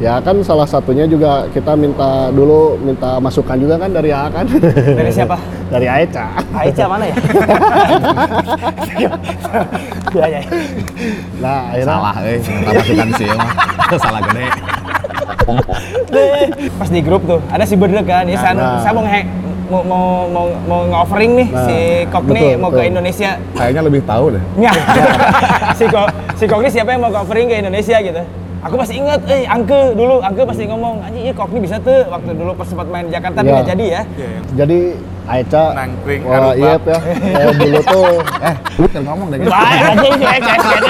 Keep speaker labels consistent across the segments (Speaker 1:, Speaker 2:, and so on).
Speaker 1: Ya kan salah satunya juga kita minta dulu minta masukan juga kan dari A kan.
Speaker 2: Dari siapa?
Speaker 1: dari Aeca.
Speaker 2: Aicha mana ya? Iya, iya.
Speaker 1: Nah, akhirnya
Speaker 3: Salah, eh. Minta masukan sih, mah. Salah gede.
Speaker 2: Pas di grup tuh, ada si Berdek kan, ya saya,
Speaker 1: Nah.
Speaker 2: saya mau nge mau mau mau, mau nge-offering nih
Speaker 1: Nah,
Speaker 2: si Kokni
Speaker 1: betul,
Speaker 2: mau ke
Speaker 1: betul.
Speaker 2: Indonesia.
Speaker 3: Kayaknya lebih tahu deh.
Speaker 2: Si Ko, si Kokni siapa yang mau ke-offering ke Indonesia gitu. Aku masih ingat, eh Angke dulu, Angke pasti ngomong, anjing iya Kokni bisa tuh waktu dulu pas sempat main di Jakarta
Speaker 1: Iya.
Speaker 2: nggak jadi ya.
Speaker 1: jadi Aeca
Speaker 4: Nangkring,
Speaker 1: wah, iya ya. Eh, dulu tuh
Speaker 3: Eh, lu kan ngomong deh.
Speaker 2: Wah, anjing cek cek.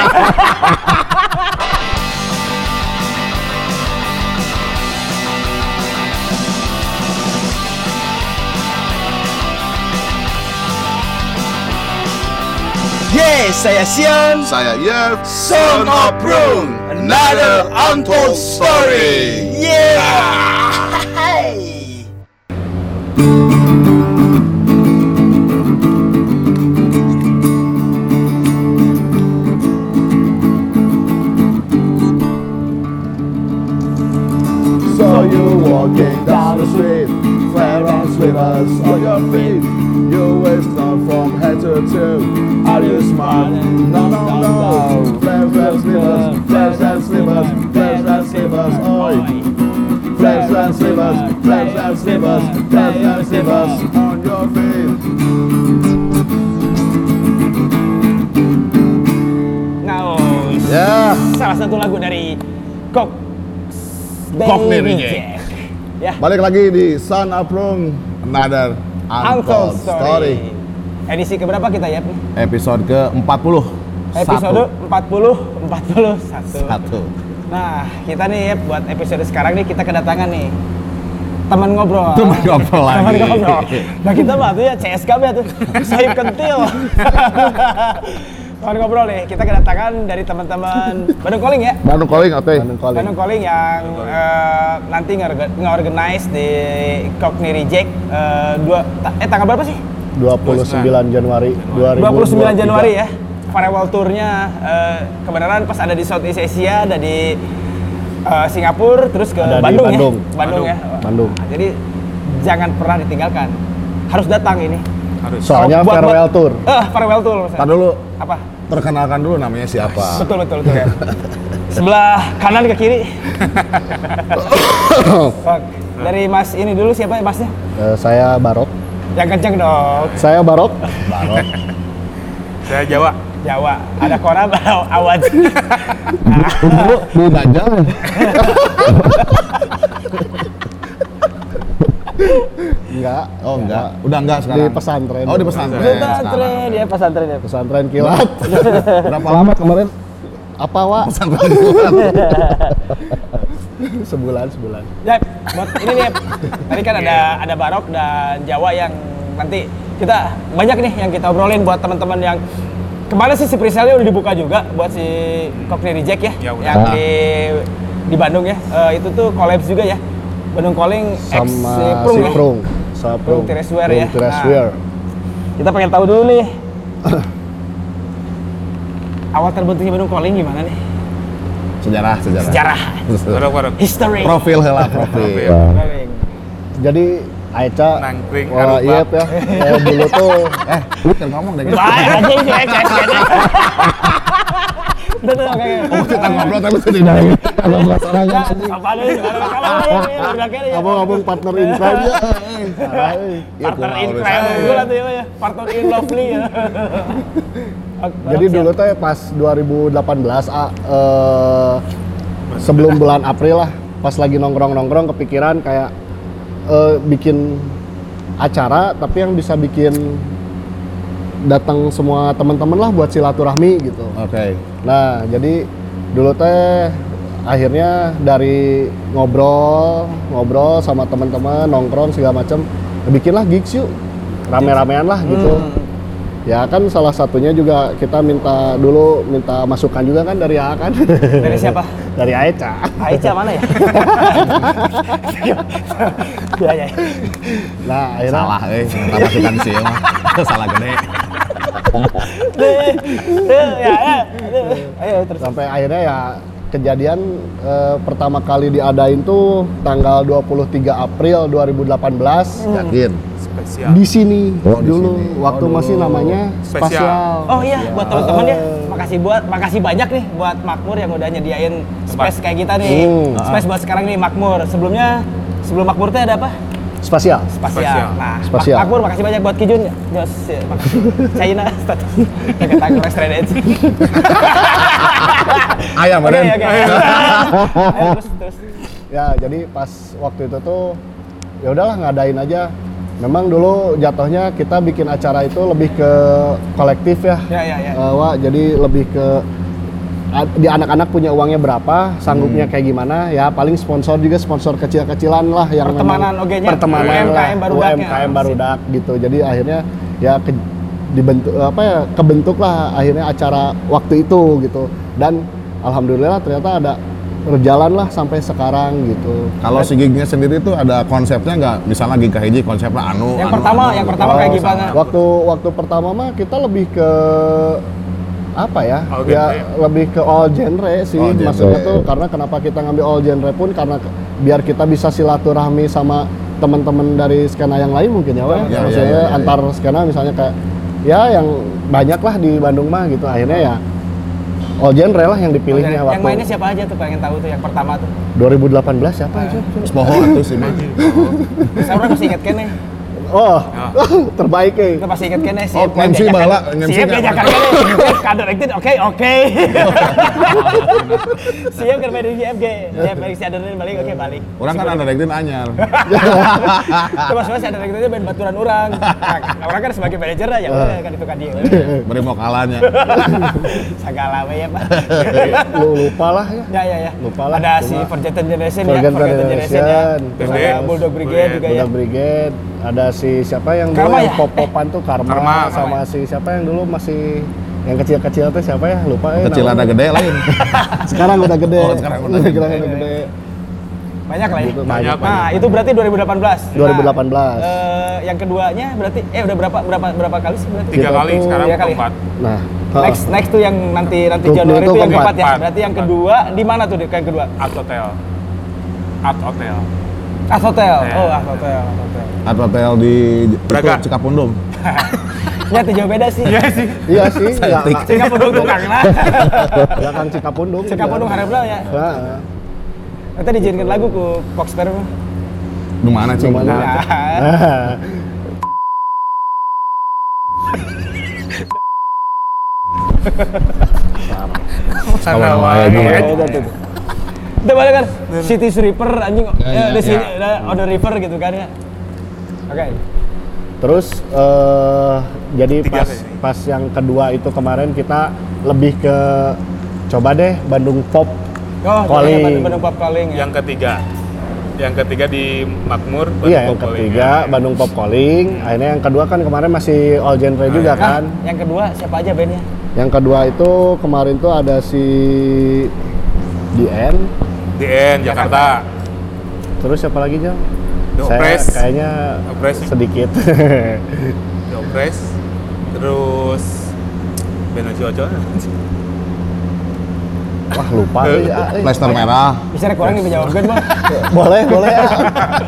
Speaker 5: Yes, saya Sian.
Speaker 4: Saya Yev,
Speaker 5: Son of. Another untold story. Yeah.
Speaker 1: Saw you walking down the street, fair on slippers on your feet. You waist down from head to toe. Are you smart? No, no, no. Flares and slippers, flares and slippers, flares and slippers, oi. Flares and slippers, flares and slippers, flares and slippers on your feet.
Speaker 2: Nah,
Speaker 1: Ya,
Speaker 2: salah satu lagu dari Kok Baby. Jack. Ya,
Speaker 1: balik lagi di Sun Aprung.
Speaker 3: Another
Speaker 2: Uncle
Speaker 3: Untold
Speaker 2: Story. Edisi keberapa kita ya?
Speaker 3: Episode ke-40.
Speaker 2: Episode 40 41.
Speaker 3: Satu.
Speaker 2: Nah, kita nih ya buat episode sekarang nih kita kedatangan nih teman ngobrol.
Speaker 3: Teman ngobrol lagi.
Speaker 2: Teman ngobrol. Nah, kita mah tuh ya CSKB tuh. Sayap kentil. teman ngobrol nih, kita kedatangan dari teman-teman Bandung Calling ya.
Speaker 3: Bandung calling oke.
Speaker 1: Bandung Calling.
Speaker 2: Bandung Calling yang eh, nanti nge- nge-organize di Cockney Reject eh, dua eh tanggal berapa sih?
Speaker 1: 29 Januari
Speaker 2: 29 Januari ya. Farewell tournya eh, kebenaran pas ada di Southeast Asia, ada di eh, Singapura, terus ke
Speaker 1: Ada di
Speaker 2: Bandung,
Speaker 1: Bandung.
Speaker 2: ya. Bandung ya.
Speaker 1: Bandung.
Speaker 2: Nah, jadi jangan pernah ditinggalkan. Harus datang ini.
Speaker 4: harus.
Speaker 1: Soalnya
Speaker 2: Buat- buat-
Speaker 1: farewell tour.
Speaker 2: Eh, farewell tour.
Speaker 3: Tar dulu,
Speaker 2: Apa?
Speaker 3: perkenalkan dulu namanya siapa.
Speaker 2: Betul betul betul. Sebelah kanan ke kiri. Oke. Dari Mas ini dulu siapa ya Masnya?
Speaker 1: Eh, saya Barok.
Speaker 2: Yang kenceng dong.
Speaker 1: Saya Barok.
Speaker 3: Barok.
Speaker 4: Saya Jawa.
Speaker 2: Jawa. Ada Kora Awad.
Speaker 3: Dulu di Dajjal.
Speaker 1: Enggak.
Speaker 3: Oh enggak, udah enggak
Speaker 1: Di
Speaker 3: sekarang.
Speaker 1: pesantren.
Speaker 3: Oh di pesantren.
Speaker 2: Pesantren ya pesantren ya.
Speaker 1: Pesantren kilat.
Speaker 3: Berapa lama kemarin?
Speaker 1: Apa, Wak?
Speaker 3: Pesantren kilat.
Speaker 1: sebulan, sebulan.
Speaker 2: Ya, buat ini nih. Tadi kan ada ada Barok dan Jawa yang nanti kita banyak nih yang kita obrolin buat teman-teman yang kemarin sih si presale udah dibuka juga buat si Cockney Reject ya,
Speaker 4: Ya, udah.
Speaker 2: yang di di Bandung ya. Eh, itu tuh collabs juga ya. Bandung Calling X
Speaker 1: Sama
Speaker 2: si Prung
Speaker 1: si
Speaker 2: ya.
Speaker 1: Sama
Speaker 2: Prung Tireswear ya.
Speaker 1: Tireswear.
Speaker 2: Kita pengen tahu dulu nih. Awal terbentuknya Bandung Calling gimana nih?
Speaker 3: Sejarah, sejarah.
Speaker 2: Sejarah, history.
Speaker 3: Profil lah, profil.
Speaker 4: Profil.
Speaker 1: Jadi Aeca
Speaker 4: Nangkring,
Speaker 1: wah, iya ya. Eh, dulu tuh
Speaker 3: Eh, lu kan ngomong deh.
Speaker 2: Anjing cek cek tuh oke.
Speaker 3: Oh, kita ngobrol tapi sedih dari. Kalau nggak sorangan.
Speaker 2: Apa kayaknya ya.
Speaker 1: ngomong-ngomong partner in crime ya.
Speaker 3: Iya,
Speaker 2: Partner in
Speaker 3: urusan.
Speaker 2: crime gue lah tuh ya. Partner in lovely ya.
Speaker 1: Jadi dulu teh pas 2018 ah, eh, sebelum bulan April lah, pas lagi nongkrong-nongkrong kepikiran kayak eh, bikin acara tapi yang bisa bikin datang semua teman-teman lah buat silaturahmi gitu.
Speaker 3: Oke.
Speaker 1: Nah, jadi dulu teh akhirnya dari ngobrol, ngobrol sama teman-teman, nongkrong segala macam, bikinlah gigs yuk. Rame-ramean lah gitu. Ya kan salah satunya juga kita minta dulu minta masukan juga kan dari A kan.
Speaker 2: Dari siapa?
Speaker 1: dari Aeca.
Speaker 2: Aicha mana ya? Iya, iya.
Speaker 1: Nah, akhirnya
Speaker 3: Salah, eh. Masukan sih, mah. Salah gede.
Speaker 2: Ayo terus.
Speaker 1: sampai akhirnya ya kejadian eh, pertama kali diadain tuh tanggal 23 April 2018
Speaker 3: Yakin.
Speaker 4: Spesial.
Speaker 1: di sini
Speaker 3: Oh, di
Speaker 1: dulu
Speaker 3: sini.
Speaker 1: waktu
Speaker 3: Oh,
Speaker 1: masih
Speaker 3: dulu.
Speaker 1: namanya
Speaker 4: Spesial.
Speaker 1: spasial.
Speaker 2: Oh iya, buat teman-teman ya. Makasih buat makasih banyak nih buat Makmur yang udah nyediain space kayak kita nih.
Speaker 1: Hmm.
Speaker 2: Space buat sekarang nih Makmur. Sebelumnya sebelum Makmur teh ada apa?
Speaker 1: Spasial.
Speaker 2: Spasial. Nah,
Speaker 1: Spasial.
Speaker 2: Mak- Makmur makasih banyak buat Kijun. Jos, ya, makasih. China. Kita tanggung restoran aja.
Speaker 3: Ayam,
Speaker 2: oke. Ayo, terus terus.
Speaker 1: Ya, jadi pas waktu itu tuh ya udahlah ngadain aja. Memang dulu jatuhnya kita bikin acara itu lebih ke kolektif ya.
Speaker 2: Ya, ya, ya.
Speaker 1: Eh, Wak, jadi lebih ke di anak-anak punya uangnya berapa, sanggupnya
Speaker 2: Hmm.
Speaker 1: kayak gimana, ya paling sponsor juga sponsor kecil-kecilan lah yang
Speaker 2: Pertemanan
Speaker 1: memang-
Speaker 2: oge-nya,
Speaker 1: pertemanan
Speaker 2: UMKM
Speaker 1: lah,
Speaker 2: barudak ya.
Speaker 1: UMKM barudak gitu. Jadi akhirnya ya ke- dibentuk apa ya kebentuk lah akhirnya acara waktu itu gitu. Dan alhamdulillah ternyata ada berjalan lah sampai sekarang gitu.
Speaker 3: Kalau si gignya sendiri tuh ada konsepnya nggak? Misalnya gig hiji konsepnya anu.
Speaker 2: Yang
Speaker 3: anu,
Speaker 2: pertama,
Speaker 3: anu,
Speaker 2: yang
Speaker 3: gitu.
Speaker 2: pertama kayak gimana?
Speaker 1: Waktu waktu pertama mah kita lebih ke apa ya?
Speaker 4: All
Speaker 1: ya
Speaker 4: genre.
Speaker 1: lebih ke all genre sih.
Speaker 3: All genre.
Speaker 1: Maksudnya tuh karena kenapa kita ngambil all genre pun karena biar kita bisa silaturahmi sama teman-teman dari skena yang lain mungkin ya.
Speaker 3: Ya, ya,
Speaker 1: Maksudnya
Speaker 3: ya, ya, ya.
Speaker 1: antar skena misalnya kayak ya yang banyak lah di Bandung mah gitu. Akhirnya ya all genre lah yang dipilihnya
Speaker 2: yang
Speaker 1: waktu
Speaker 2: mainnya siapa aja tuh pengen tahu tuh yang pertama tuh.
Speaker 1: 2018 siapa aja?
Speaker 3: Poho atuh sih mah.
Speaker 2: Saya orang masih inget kene.
Speaker 1: Oh, terbaik eh.
Speaker 2: Kita masih inget kene sih.
Speaker 3: Oh, MC bala, MC
Speaker 2: Siap
Speaker 3: nggak?
Speaker 2: diajakan kene. Kader acted oke oke. Siap kan main di FG. Siap main si Aderin balik oke balik.
Speaker 3: Orang kan ada rektin anyar.
Speaker 2: Itu maksudnya si Aderin itu main baturan orang. Nah, orang kan sebagai manajer ya udah kan itu kan dia.
Speaker 3: Beri mau kalahnya.
Speaker 2: Segala ya Pak.
Speaker 1: Lu lupa lah ya.
Speaker 2: Ya ya ya.
Speaker 1: Lupa lah,
Speaker 2: Ada si Forgotten Generation ya,
Speaker 1: Forgotten
Speaker 2: Generation ya. Terus ada Bulldog Brigade juga ya.
Speaker 1: Budak Brigade, ada si siapa yang dulu
Speaker 2: Karma
Speaker 1: yang
Speaker 2: ya?
Speaker 1: pop-popan tuh Karma,
Speaker 4: Karma,
Speaker 1: sama si siapa yang dulu masih yang kecil-kecil tuh siapa ya? Lupa eh
Speaker 3: Kecil ada gede lain.
Speaker 1: Sekarang udah gede.
Speaker 3: Oh, sekarang udah gede.
Speaker 1: Sekarang udah gede.
Speaker 2: Banyak lah ya.
Speaker 1: Gitu,
Speaker 4: Banyak,
Speaker 1: banyak.
Speaker 2: Nah, itu berarti 2018.
Speaker 1: 2018.
Speaker 2: Nah, eh, yang keduanya berarti eh udah berapa berapa berapa kali sih berarti?
Speaker 4: Tiga kali,
Speaker 1: tuh-
Speaker 4: sekarang
Speaker 2: Tiga kali.
Speaker 4: keempat.
Speaker 1: Nah,
Speaker 2: Next next tuh yang nanti nanti Januari
Speaker 1: itu
Speaker 2: itu yang
Speaker 1: keempat.
Speaker 2: keempat ya. Berarti yang kedua di mana tuh yang kedua?
Speaker 4: Art Hotel. Art Hotel.
Speaker 2: Art Hotel.
Speaker 4: Ya.
Speaker 2: Oh, Hotel.
Speaker 3: Atau hotel di
Speaker 4: Braga.
Speaker 3: Cikapundung.
Speaker 2: Ya, tuh jauh beda sih.
Speaker 4: Iya sih.
Speaker 1: iya sih, ya,
Speaker 3: Cantik.
Speaker 2: Cika Pundung tukang lah.
Speaker 1: ya kan Cikapundung.
Speaker 2: Cika Pundung haraplah ya.
Speaker 1: Heeh.
Speaker 2: Nanti dijadikan lagu ku Fox Fair mah.
Speaker 3: Di mana cing?
Speaker 1: Di mana?
Speaker 2: Nah, Itu balik kan City Sweeper anjing
Speaker 3: Ya,
Speaker 2: ya,
Speaker 3: ya,
Speaker 2: di sini
Speaker 4: ya.
Speaker 2: on the river gitu kan ya. Oke.
Speaker 1: Terus eh jadi
Speaker 4: Tiga
Speaker 1: pas
Speaker 4: kali.
Speaker 1: pas yang kedua itu kemarin kita lebih ke coba deh Bandung Pop
Speaker 2: Oh,
Speaker 1: Calling.
Speaker 2: Bandung, Bandung Pop Calling ya.
Speaker 4: Yang ketiga. Yang ketiga di Makmur.
Speaker 1: Iya, yang
Speaker 4: Pop Calling.
Speaker 1: ketiga Bandung Pop Calling. Akhirnya yang kedua kan kemarin masih all genre
Speaker 4: Oh,
Speaker 1: juga
Speaker 4: iya.
Speaker 1: kan.
Speaker 2: Nah, yang kedua siapa aja bandnya?
Speaker 1: Yang kedua itu kemarin tuh ada si DN.
Speaker 4: Di N Jakarta.
Speaker 1: Terus siapa lagi Jam?
Speaker 4: The
Speaker 1: Saya kayaknya
Speaker 4: Oppress.
Speaker 1: sedikit.
Speaker 4: The Oppress. Terus Beno Jojo.
Speaker 1: Wah lupa deh. ah, eh.
Speaker 3: Plester merah.
Speaker 2: Bisa rek orang yang menjawabkan bang.
Speaker 1: boleh boleh. ah.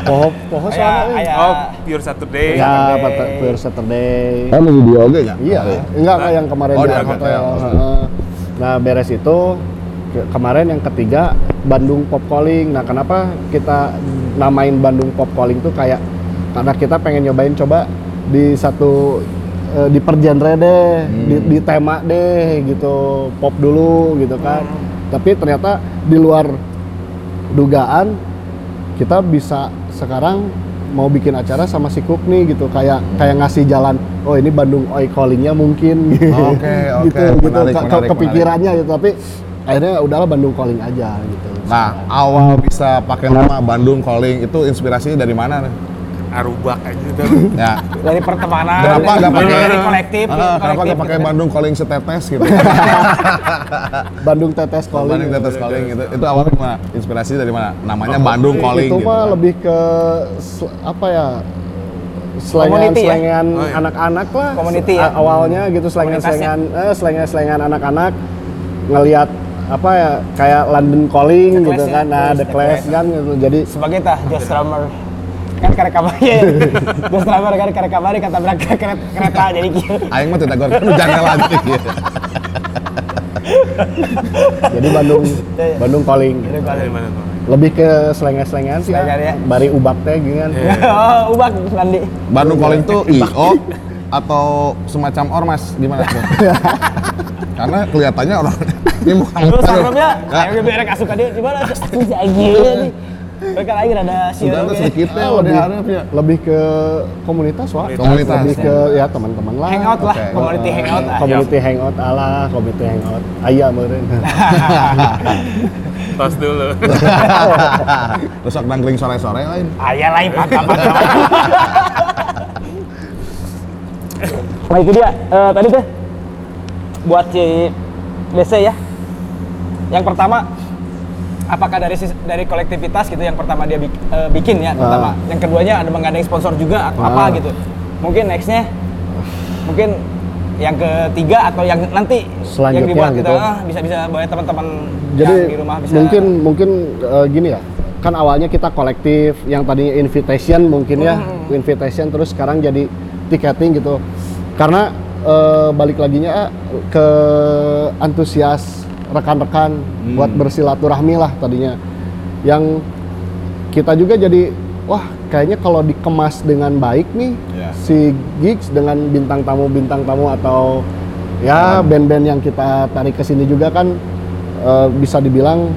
Speaker 1: Poho poho
Speaker 2: Ayah,
Speaker 1: soalnya. eh.
Speaker 2: ayah.
Speaker 4: Oh, Pure Saturday.
Speaker 1: Ya,
Speaker 2: Saturday.
Speaker 1: Pure Saturday.
Speaker 3: Oh, di video oke ya?
Speaker 1: Iya, enggak enggak yang kemarin
Speaker 3: Oh,
Speaker 1: di hotel.
Speaker 3: hotel.
Speaker 1: Heeh. Nah, beres itu kemarin yang ketiga Bandung Pop Calling. Nah, kenapa kita namain Bandung Pop Calling tuh kayak karena kita pengen nyobain coba di satu eh, di per genre deh, di, di tema deh gitu, pop dulu gitu kan. Tapi ternyata di luar dugaan kita bisa sekarang mau bikin acara sama si Cook nih gitu. Kayak kayak ngasih jalan oh ini Bandung Oi Callingnya mungkin.
Speaker 3: Oke, oke.
Speaker 1: gitu gitu.
Speaker 3: Menarik,
Speaker 1: Ke- ke-
Speaker 3: menarik,
Speaker 1: kepikirannya gitu. Tapi akhirnya udahlah Bandung Calling aja gitu
Speaker 3: Nah, awal bisa pakai nama Bandung Calling itu inspirasinya dari mana? nih?
Speaker 4: Arubak aja tuh.
Speaker 3: Ya.
Speaker 2: Dari pertemanan.
Speaker 3: Kenapa nggak pakai
Speaker 2: dari kolektif?
Speaker 3: Ah, kenapa
Speaker 2: kolektif
Speaker 3: nggak pakai
Speaker 2: gitu.
Speaker 3: Bandung Calling setetes gitu?
Speaker 1: Bandung Tetes Calling
Speaker 3: Bandung tetes calling itu itu awalnya gimana? Inspirasi dari mana? Namanya Bandung Calling
Speaker 1: itu
Speaker 3: gitu.
Speaker 1: mah lebih ke apa ya selengan
Speaker 2: Community ya?
Speaker 1: selengan
Speaker 4: Oh, iya.
Speaker 1: anak-anak lah
Speaker 2: Community ya?
Speaker 1: Awalnya gitu selengan
Speaker 2: ya?
Speaker 1: selengan eh, selengan selengan anak-anak ngelihat apa ya kayak London Calling
Speaker 2: The
Speaker 1: gitu
Speaker 2: ya.
Speaker 1: kan. Nah,
Speaker 2: Terus
Speaker 1: The
Speaker 2: The
Speaker 1: Clash
Speaker 2: Clash.
Speaker 1: kan gitu. Jadi
Speaker 2: sebagai tah Josh Strummer kan karek kamari ya Josh Strummer kan karek kamari kata berangkat kereta, kereta jadi kieu
Speaker 3: Aing mah tidak goreng jangan lagi.
Speaker 1: jadi Bandung
Speaker 2: Iya, iya.
Speaker 1: Bandung Calling. Lebih ke selengan-selengan sih
Speaker 2: Selengan
Speaker 1: ya.
Speaker 2: ya.
Speaker 1: Bari ubak teh gitu kan.
Speaker 4: Iya.
Speaker 2: oh ubak Nandi
Speaker 3: Bandung Calling tuh IO atau semacam ormas gimana tuh? Karena kelihatannya orang ini muka
Speaker 2: terus
Speaker 3: muka
Speaker 2: sebelumnya
Speaker 3: Ya,
Speaker 2: ayo berek asup ka dieu di mana aku nih mereka lagi sieu
Speaker 3: tuh
Speaker 2: oge.
Speaker 3: sedikitnya
Speaker 1: lebih,
Speaker 3: udah harap ya.
Speaker 1: lebih ke komunitas wah
Speaker 3: Komunitas.
Speaker 1: lebih ke ya teman-teman lah
Speaker 2: hangout lah
Speaker 3: Oke.
Speaker 2: community hangout ah
Speaker 1: community hangout ala community hangout aya meureun
Speaker 4: Tos dulu.
Speaker 3: Terus sok nangkring sore-sore lain.
Speaker 2: aya lain patah-patah nah itu dia Eh, tadi teh buat si BC ya yang pertama apakah dari dari kolektivitas gitu yang pertama dia bik- eh, bikin ya pertama
Speaker 1: Ah.
Speaker 2: yang keduanya ada menggandeng sponsor juga atau
Speaker 1: Ah.
Speaker 2: apa gitu mungkin nextnya mungkin yang ketiga atau yang nanti yang
Speaker 1: Selanjutnya
Speaker 2: dibuat gitu,
Speaker 1: gitu.
Speaker 2: ah, bisa bisa buat teman-teman
Speaker 1: jadi
Speaker 2: yang di rumah bisa
Speaker 1: mungkin mungkin eh, gini ya kan awalnya kita kolektif yang tadinya invitation mungkin ya
Speaker 2: Hmm.
Speaker 1: invitation terus sekarang jadi ticketing gitu karena eh, balik laginya ke antusias rekan-rekan
Speaker 2: Hmm.
Speaker 1: buat bersilaturahmi lah tadinya yang kita juga jadi wah kayaknya kalau dikemas dengan baik nih
Speaker 3: Ya.
Speaker 1: si gigs dengan bintang tamu bintang tamu atau ya band-band yang kita tarik ke sini juga kan eh, bisa dibilang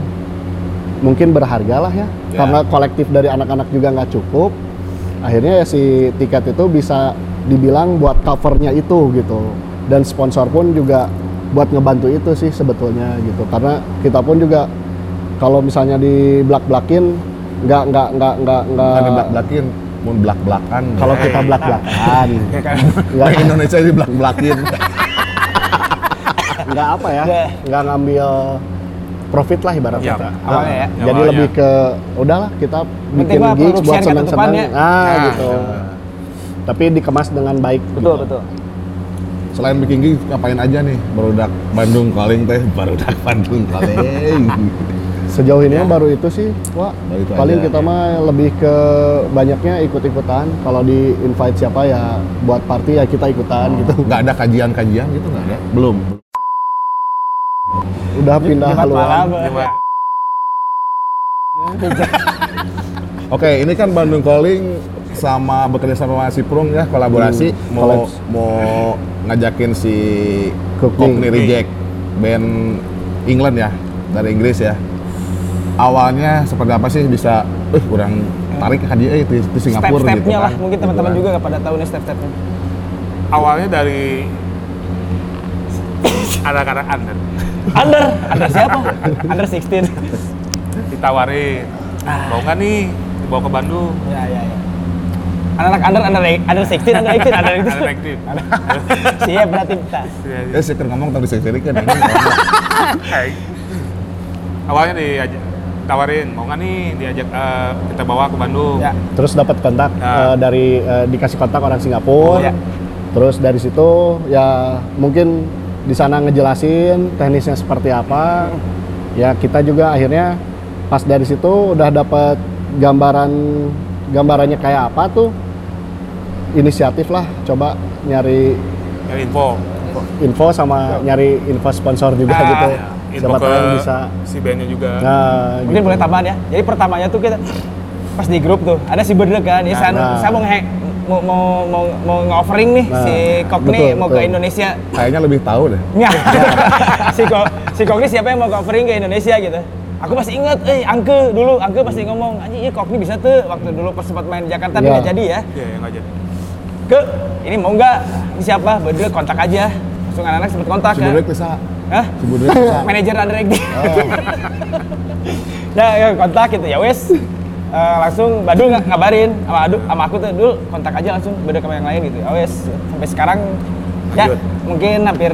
Speaker 1: mungkin berharga lah ya
Speaker 3: Ya.
Speaker 1: karena kolektif dari anak-anak juga nggak cukup akhirnya ya si tiket itu bisa dibilang buat covernya itu gitu. Dan sponsor pun juga buat ngebantu itu sih sebetulnya gitu. Karena kita pun juga kalau misalnya di belak belakin nggak nggak nggak nggak nggak
Speaker 3: Bukan belak-belakin, mau belak-belakan.
Speaker 1: kalau kita belak belakan nggak.
Speaker 3: Nah, Indonesia di belak-belakin.
Speaker 1: nggak apa ya nggak. ngambil profit lah ibarat kata.
Speaker 2: awalnya ya.
Speaker 1: jadi
Speaker 4: Awalnya.
Speaker 1: lebih ke udahlah kita bikin gigs buat
Speaker 2: ya.
Speaker 1: ah
Speaker 4: Nah,
Speaker 1: gitu tapi dikemas dengan baik
Speaker 2: betul
Speaker 1: gitu.
Speaker 2: betul
Speaker 3: Selain bikin gig, ngapain aja nih? Barudak Bandung Calling teh, barudak Bandung Calling.
Speaker 1: sejauh ini mah baru itu sih wah
Speaker 3: Baru itu
Speaker 1: paling
Speaker 3: aja.
Speaker 1: kita mah lebih ke banyaknya ikut-ikutan kalau di invite siapa ya buat party ya kita ikutan gitu
Speaker 3: Nggak ada kajian-kajian gitu nggak ada? Belum.
Speaker 1: udah pindah
Speaker 2: Jumat
Speaker 1: haluan
Speaker 2: malam
Speaker 4: Jumat.
Speaker 3: Oke, ini kan Bandung Calling sama bekerja sama si Prung ya kolaborasi
Speaker 1: Hmm,
Speaker 3: mau
Speaker 1: collabs.
Speaker 3: mau ngajakin si
Speaker 1: Cockney.
Speaker 3: Reject band England ya dari Inggris ya. Awalnya seperti apa sih bisa eh kurang tarik ke dia itu di Singapura gitu
Speaker 2: step-stepnya
Speaker 3: kan.
Speaker 2: lah mungkin teman-teman
Speaker 3: Gitu
Speaker 2: juga
Speaker 3: kan.
Speaker 2: nggak pada tahu nih step-stepnya
Speaker 4: Awalnya dari anak-anak under
Speaker 2: under under siapa under 16
Speaker 4: ditawarin mau nggak nih dibawa ke Bandung
Speaker 2: ya ya ya anak-anak under under under 16 under 18 under 18
Speaker 4: Under 18.
Speaker 2: siap berarti kita.
Speaker 3: Eh, saya kan ngomong tapi saya kan
Speaker 4: awalnya diajak tawarin mau nggak nih diajak eh, kita bawa ke Bandung.
Speaker 2: Ya.
Speaker 1: Terus dapat kontak
Speaker 4: Nah.
Speaker 1: eh, dari eh, dikasih kontak orang Singapura.
Speaker 2: Ya.
Speaker 1: terus dari situ ya mungkin di sana ngejelasin teknisnya seperti apa. Ya kita juga akhirnya pas dari situ udah dapat gambaran gambarannya kayak apa tuh inisiatif lah coba nyari
Speaker 4: nyari info
Speaker 1: info sama nyari info sponsor juga
Speaker 4: Ah,
Speaker 1: gitu
Speaker 4: info
Speaker 1: siapa tahu yang bisa
Speaker 4: si bandnya juga
Speaker 1: nah
Speaker 2: mungkin boleh tambahan ya jadi pertamanya tuh kita pas di grup tuh ada si Berde kan ya saya,
Speaker 1: Nah.
Speaker 2: saya mau nge mau mau mau, mau nge-offering nih
Speaker 1: Nah,
Speaker 2: si
Speaker 1: betul,
Speaker 2: mau ke. Indonesia
Speaker 3: Kayaknya lebih tahu deh.
Speaker 2: Nggak. si Ko, si Kokni siapa yang mau covering ke Indonesia gitu. Aku masih ingat, eh Angke dulu, Angke pasti ngomong, anjing iya Kokni bisa tuh waktu dulu pas sempat main di Jakarta tapi
Speaker 1: Iya.
Speaker 2: nggak jadi ya.
Speaker 4: Iya yang aja
Speaker 2: Ke, ini mau nggak? Ini siapa? Berde kontak aja. Langsung anak-anak sempat kontak kan.
Speaker 3: Budrek bisa.
Speaker 2: Hah?
Speaker 3: Si Budrek bisa.
Speaker 2: Manajer under acting. nah, ya, kontak gitu ya wes. Eh, langsung Badul ng- ngabarin sama Adu sama aku tuh dulu kontak aja langsung beda sama yang lain gitu. Ya wes sampai sekarang ya
Speaker 4: Lanjut.
Speaker 2: mungkin hampir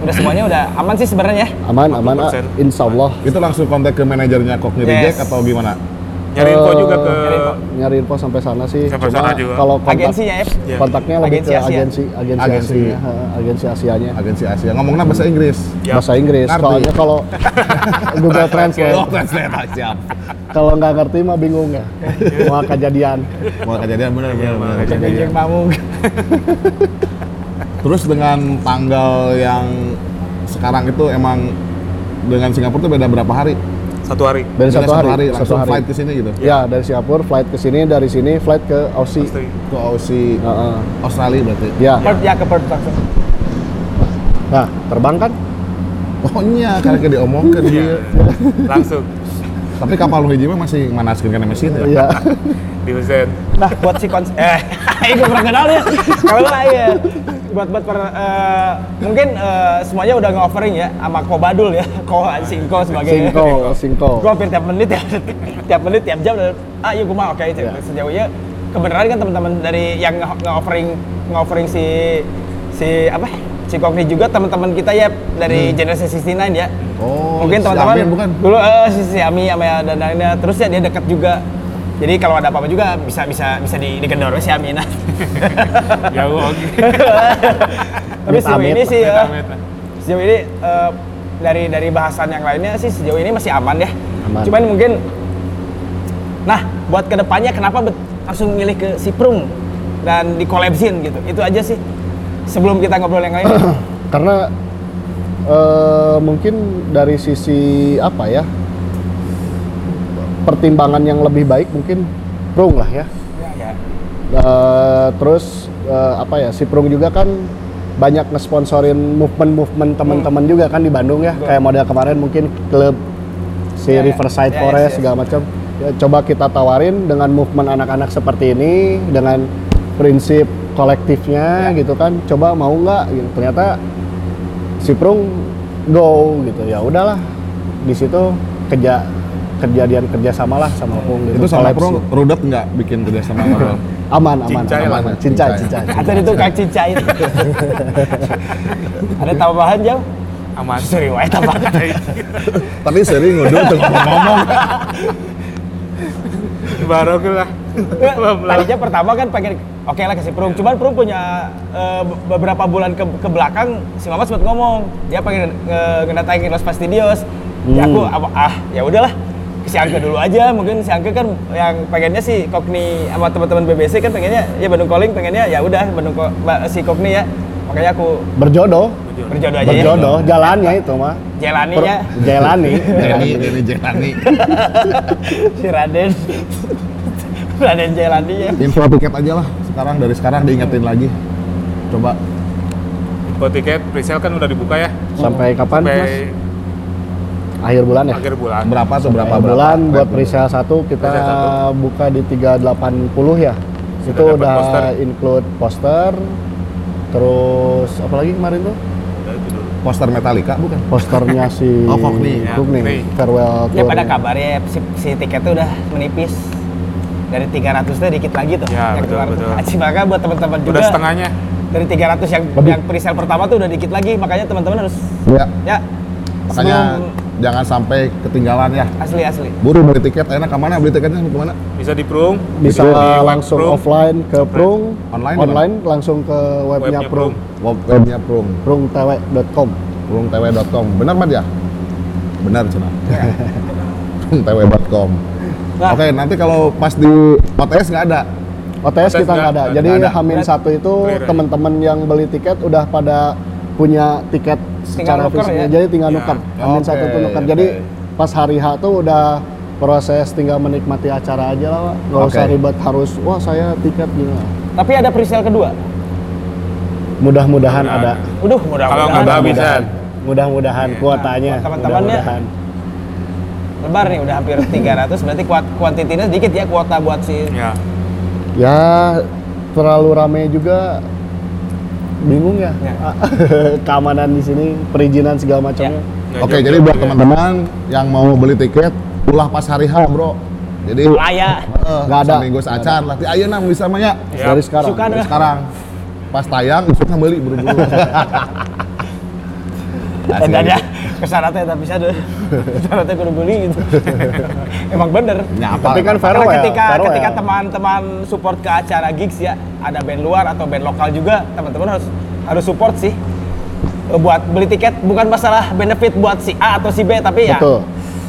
Speaker 2: udah semuanya udah aman sih sebenarnya.
Speaker 1: aman aman ah,
Speaker 4: 50%.
Speaker 1: insya Allah
Speaker 3: Itu langsung kontak ke manajernya Cockney
Speaker 2: Yes.
Speaker 3: Reject atau gimana?
Speaker 4: Nyari info
Speaker 1: Eh,
Speaker 4: juga ke
Speaker 2: Nyari info.
Speaker 1: nyari info sampai sana sih.
Speaker 4: Sampai
Speaker 1: Cuma
Speaker 4: sana juga.
Speaker 1: Kalau kontak,
Speaker 2: Agensinya ya.
Speaker 4: Iya.
Speaker 1: kontaknya lebih
Speaker 2: Agensi
Speaker 1: ke
Speaker 2: Asia.
Speaker 1: agensi, agensi,
Speaker 3: Agensi.
Speaker 1: Asia, agensi Asianya.
Speaker 3: Agensi Asia. Ngomongnya bahasa Inggris.
Speaker 4: Ya.
Speaker 1: Bahasa Inggris.
Speaker 3: Ngerti.
Speaker 1: Soalnya kalau Google Translate,
Speaker 3: Oh, translate siap.
Speaker 1: kalau nggak ngerti mah bingung ya. Mau kejadian.
Speaker 3: Mau kejadian bener bener. bener.
Speaker 2: Kejadian mamung.
Speaker 3: Terus dengan tanggal yang sekarang itu emang dengan Singapura tuh beda berapa hari?
Speaker 4: Satu hari.
Speaker 1: Dari
Speaker 3: Beda
Speaker 1: satu hari, satu
Speaker 3: langsung
Speaker 1: hari.
Speaker 3: flight ke sini gitu.
Speaker 1: Ya dari Singapura flight ke sini, dari sini flight ke Aussie.
Speaker 3: Ke Aussie,
Speaker 1: Heeh.
Speaker 3: Australia berarti.
Speaker 1: Ya.
Speaker 2: Perth ya ke Perth langsung.
Speaker 1: Nah, terbang kan?
Speaker 3: Oh iya, karena diomongkan
Speaker 4: Iya.
Speaker 3: dia.
Speaker 4: Langsung
Speaker 3: Tapi kapal lu hiji mah masih manaskeun kana mesin ya.
Speaker 1: Iya.
Speaker 4: di Husen.
Speaker 2: Nah, buat si kons eh ini gue pernah kenal ya. Kalau lah ya. Buat buat per, eh, mungkin eh, semuanya udah nge-offering ya sama Kobadul ya, Ko Singko sebagai
Speaker 1: Singko, Singko.
Speaker 2: Gue hampir tiap menit ya, tiap menit tiap jam ah iya gue mah oke
Speaker 1: Iya.
Speaker 2: sejauh ini kebenaran kan teman-teman dari yang nge- nge-offering nge-offering si si apa si Kokni juga teman-teman kita ya dari generasi 69 ya.
Speaker 3: Oh,
Speaker 2: Mungkin
Speaker 3: si
Speaker 2: teman-teman
Speaker 3: Amin bukan?
Speaker 2: dulu eh, si, si Ami sama dan lainnya terus ya dia dekat juga. Jadi kalau ada apa-apa juga bisa bisa bisa di, digendor si Aminah.
Speaker 4: Jauh oke.
Speaker 2: Tapi sejauh ini sih ya, sejauh ini eh, dari dari bahasan yang lainnya sih sejauh ini masih aman ya.
Speaker 1: Aman.
Speaker 2: Cuman mungkin, nah buat ke depannya kenapa langsung milih ke Siprung dan di collabsin gitu, itu aja sih. Sebelum kita ngobrol yang lain,
Speaker 1: Karena eh, mungkin dari sisi apa ya? Pertimbangan yang lebih baik mungkin Prung lah ya.
Speaker 2: ya,
Speaker 1: Eh, terus eh, apa ya? Si Prung juga kan banyak ngesponsorin movement-movement teman-teman juga kan di Bandung ya. Kayak model kemarin mungkin klub si
Speaker 2: Ya, ya.
Speaker 1: Riverside
Speaker 2: Ya,
Speaker 1: Forest
Speaker 2: yes, yes.
Speaker 1: segala macam. Ya, coba kita tawarin dengan movement anak-anak seperti ini dengan prinsip kolektifnya gitu kan. Coba mau nggak? Gitu. Ternyata si Prung go gitu. Ya udahlah. Di situ kerja kejadian kerjasama lah sama Prung gitu.
Speaker 3: Itu sama Pro rudet nggak bikin kerjasama sama
Speaker 1: aman aman
Speaker 4: Cincai lah.
Speaker 1: aman cincai
Speaker 3: Cincai.
Speaker 1: cincai
Speaker 2: Atau itu kak Cincai. Ada tambahan jauh?
Speaker 4: Aman.
Speaker 2: Sorry, wae tambahan.
Speaker 3: Tapi sering udah tuh ngomong.
Speaker 4: Baru lah.
Speaker 2: Tadinya pertama kan pengen oke lah kasih Prum, cuman Prum punya eh, be- beberapa bulan ke, ke belakang si Mama sempat ngomong dia pengen nge- ngedatangin Los Fastidios. Ya aku apa, ah ya udahlah si Angke dulu aja. Mungkin si Angke kan yang pengennya si Kokni sama teman-teman BBC kan pengennya ya Bandung Calling pengennya ya udah Bandung Ko- si Kokni ya. Makanya aku
Speaker 1: berjodoh.
Speaker 2: Berjodoh aja
Speaker 1: berjodoh. Jalannya itu mah
Speaker 2: ya. Jelaninya
Speaker 1: jalani
Speaker 3: Denny, Denny Jelani.
Speaker 2: si Raden. Raden Jelani ya.
Speaker 3: Info tiket aja lah. Sekarang dari sekarang diingetin lagi. Coba.
Speaker 4: Info tiket presale kan udah dibuka ya.
Speaker 1: sampai kapan mas?
Speaker 4: Sampai
Speaker 1: akhir bulan ya
Speaker 4: akhir bulan.
Speaker 3: berapa tuh berapa
Speaker 1: akhir
Speaker 3: berapa?
Speaker 1: bulan buat presale satu kita
Speaker 4: satu.
Speaker 1: buka di 380 ya
Speaker 4: Sudah
Speaker 1: itu udah
Speaker 4: poster.
Speaker 1: include poster terus apa lagi kemarin tuh
Speaker 4: dulu.
Speaker 3: Poster Metallica bukan?
Speaker 1: posternya si
Speaker 3: Oh, Kokni.
Speaker 4: Ya,
Speaker 1: Kokni,
Speaker 4: Kokni.
Speaker 1: farewell
Speaker 2: Ya pada
Speaker 1: tour-nya.
Speaker 2: kabar ya si, si tiketnya udah menipis dari 300 tuh dikit lagi tuh
Speaker 4: Ya,
Speaker 2: yang
Speaker 4: betul,
Speaker 2: keluar
Speaker 4: betul.
Speaker 2: Aci, maka buat teman-teman juga
Speaker 4: Udah setengahnya.
Speaker 2: dari 300 yang
Speaker 1: Lebih.
Speaker 2: yang presale pertama tuh udah dikit lagi makanya teman-teman harus
Speaker 3: Ya.
Speaker 2: ya
Speaker 3: Makanya
Speaker 2: sebelum-
Speaker 3: jangan sampai ketinggalan ya.
Speaker 2: asli asli
Speaker 3: Buru beli tiket, enak ke mana beli tiketnya ke mana?
Speaker 4: Bisa di Prung.
Speaker 1: bisa
Speaker 4: di
Speaker 1: langsung
Speaker 4: Prung.
Speaker 1: offline ke Prung
Speaker 3: Online
Speaker 1: online langsung ke webnya,
Speaker 4: Webnya
Speaker 1: Prung
Speaker 4: Prung.
Speaker 3: Web- Webnya Prung,
Speaker 1: prungtw.com
Speaker 3: prungtw.com. Benar Mat ya? Benar cina.
Speaker 2: Ya.
Speaker 3: prungtw.com.
Speaker 2: Nah.
Speaker 3: Oke, nanti kalau pas di OTS nggak ada.
Speaker 1: OTS
Speaker 4: OTS
Speaker 1: kita nggak ada. Jadi. Hamin satu itu
Speaker 4: ya?
Speaker 1: teman-teman yang beli tiket udah pada punya tiket secara
Speaker 2: nuker
Speaker 1: fisiknya.
Speaker 2: ya?
Speaker 1: Jadi tinggal
Speaker 4: Ya.
Speaker 1: nuker. Hamin
Speaker 3: Oke,
Speaker 1: satu itu nuker. Jadi pas hari H tuh udah proses tinggal menikmati acara aja lah, Pak. Nggak
Speaker 3: Oke.
Speaker 1: usah ribet harus wah saya tiket gini.
Speaker 2: tapi ada presale kedua
Speaker 1: Mudah-mudahan
Speaker 4: Mudah-mudahan.
Speaker 1: ada.
Speaker 2: Udah mudah
Speaker 4: Kalau nggak kehabisan.
Speaker 1: Mudah-mudahan
Speaker 4: Iya.
Speaker 1: kuotanya.
Speaker 2: Nah, teman-temannya.
Speaker 1: Mudah-mudahan.
Speaker 2: lebar nih udah hampir 300 berarti kuat kuantitinya sedikit ya kuota buat si
Speaker 4: Ya.
Speaker 1: Ya terlalu rame juga bingung ya,
Speaker 2: Ya.
Speaker 1: keamanan di sini perizinan segala macamnya.
Speaker 4: Nggak
Speaker 3: Oke, jadi buat
Speaker 4: juga.
Speaker 3: teman-teman yang mau beli tiket, ulah pas hari H, Bro. Jadi
Speaker 2: Laya
Speaker 3: Heeh,
Speaker 1: Nggak ada.
Speaker 3: Seminggu seacan lah. Ti ayeuna bisa mah ya.
Speaker 4: Ya.
Speaker 1: Dari sekarang.
Speaker 2: Suka
Speaker 3: Dari sekarang. Pas tayang, suka beli buru-buru.
Speaker 2: dan ada ke sana teh tapi bisa deh ke sana teh kudu beli gitu emang bener
Speaker 3: Nyapa.
Speaker 1: Tapi kan
Speaker 3: emang.
Speaker 2: karena
Speaker 1: farewell,
Speaker 2: ketika
Speaker 1: farewell.
Speaker 2: ketika teman-teman support ke acara gigs ya ada band luar atau band lokal juga teman-teman harus harus support sih Eh, buat beli tiket bukan masalah benefit buat si A atau si B tapi ya
Speaker 1: Betul.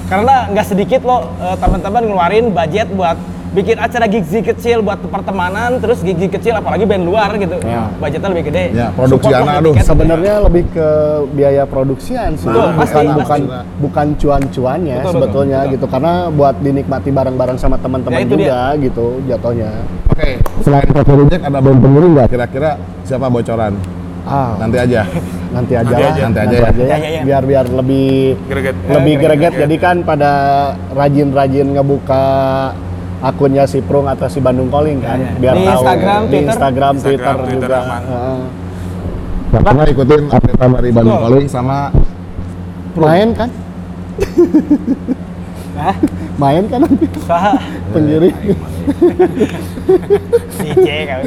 Speaker 2: karena nggak sedikit loh eh, teman-teman ngeluarin budget buat bikin acara gigs kecil buat pertemanan terus gigs kecil apalagi band luar gitu
Speaker 1: Ya.
Speaker 2: budgetnya lebih gede
Speaker 3: Ya, produksi anak, aduh.
Speaker 1: Sebenarnya lebih ke biaya produksian sih,
Speaker 2: Betul,
Speaker 1: bukan
Speaker 2: pasti,
Speaker 1: bukan
Speaker 3: pasti.
Speaker 1: bukan cuan-cuannya
Speaker 2: Betul,
Speaker 1: sebetulnya
Speaker 2: betul,
Speaker 1: gitu. Karena buat dinikmati bareng-bareng sama teman-teman
Speaker 2: Ya,
Speaker 1: juga gitu jatuhnya.
Speaker 3: Oke, selain Coffee Reject ada band pengiring nggak? Kira-kira siapa bocoran?
Speaker 1: Ah,
Speaker 3: Nanti aja.
Speaker 1: nanti aja
Speaker 4: Nanti
Speaker 1: lah,
Speaker 4: aja.
Speaker 3: Nanti aja ya.
Speaker 2: Ya, ya, ya.
Speaker 1: biar biar lebih
Speaker 4: Greget.
Speaker 1: lebih greget.
Speaker 4: greget.
Speaker 1: Jadi kan pada rajin-rajin ngebuka akunnya si Prung atau si Bandung Calling kan,
Speaker 2: Ya, ya.
Speaker 1: biar
Speaker 2: Di
Speaker 1: tahu
Speaker 2: Instagram,
Speaker 1: di
Speaker 2: Twitter.
Speaker 1: Instagram,
Speaker 4: Instagram,
Speaker 1: Twitter,
Speaker 4: Twitter
Speaker 1: juga. Heeh.
Speaker 3: Pertama ikutin update dari Bandung. Calling sama
Speaker 1: main kan?
Speaker 2: Hah?
Speaker 1: Main kan? Nanti pengiring.
Speaker 2: DJ kami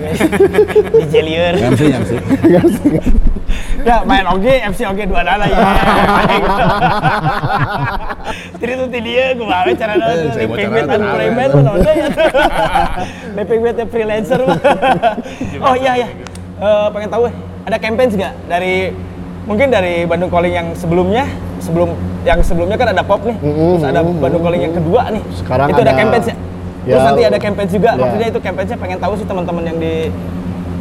Speaker 2: DJ lieur
Speaker 3: MC MC.
Speaker 2: ya main oge MC oge dua dana ya jadi tuh ti dia gue bawa cara
Speaker 3: Eh,
Speaker 2: nonton?
Speaker 3: tuh.
Speaker 2: Unplay Band mah nonton. ya. Freelancer. Oh iya iya. Eh, pengen tahu eh, ada campaign nggak dari mungkin dari Bandung Calling yang sebelumnya sebelum yang sebelumnya kan ada pop nih terus ada Bandung Calling yang kedua nih
Speaker 1: Sekarang
Speaker 2: itu ada,
Speaker 1: ada-
Speaker 2: campaign ya terus
Speaker 1: ya,
Speaker 2: nanti ada campaign juga
Speaker 1: ya.
Speaker 2: maksudnya itu campaign pengen tahu sih teman-teman yang di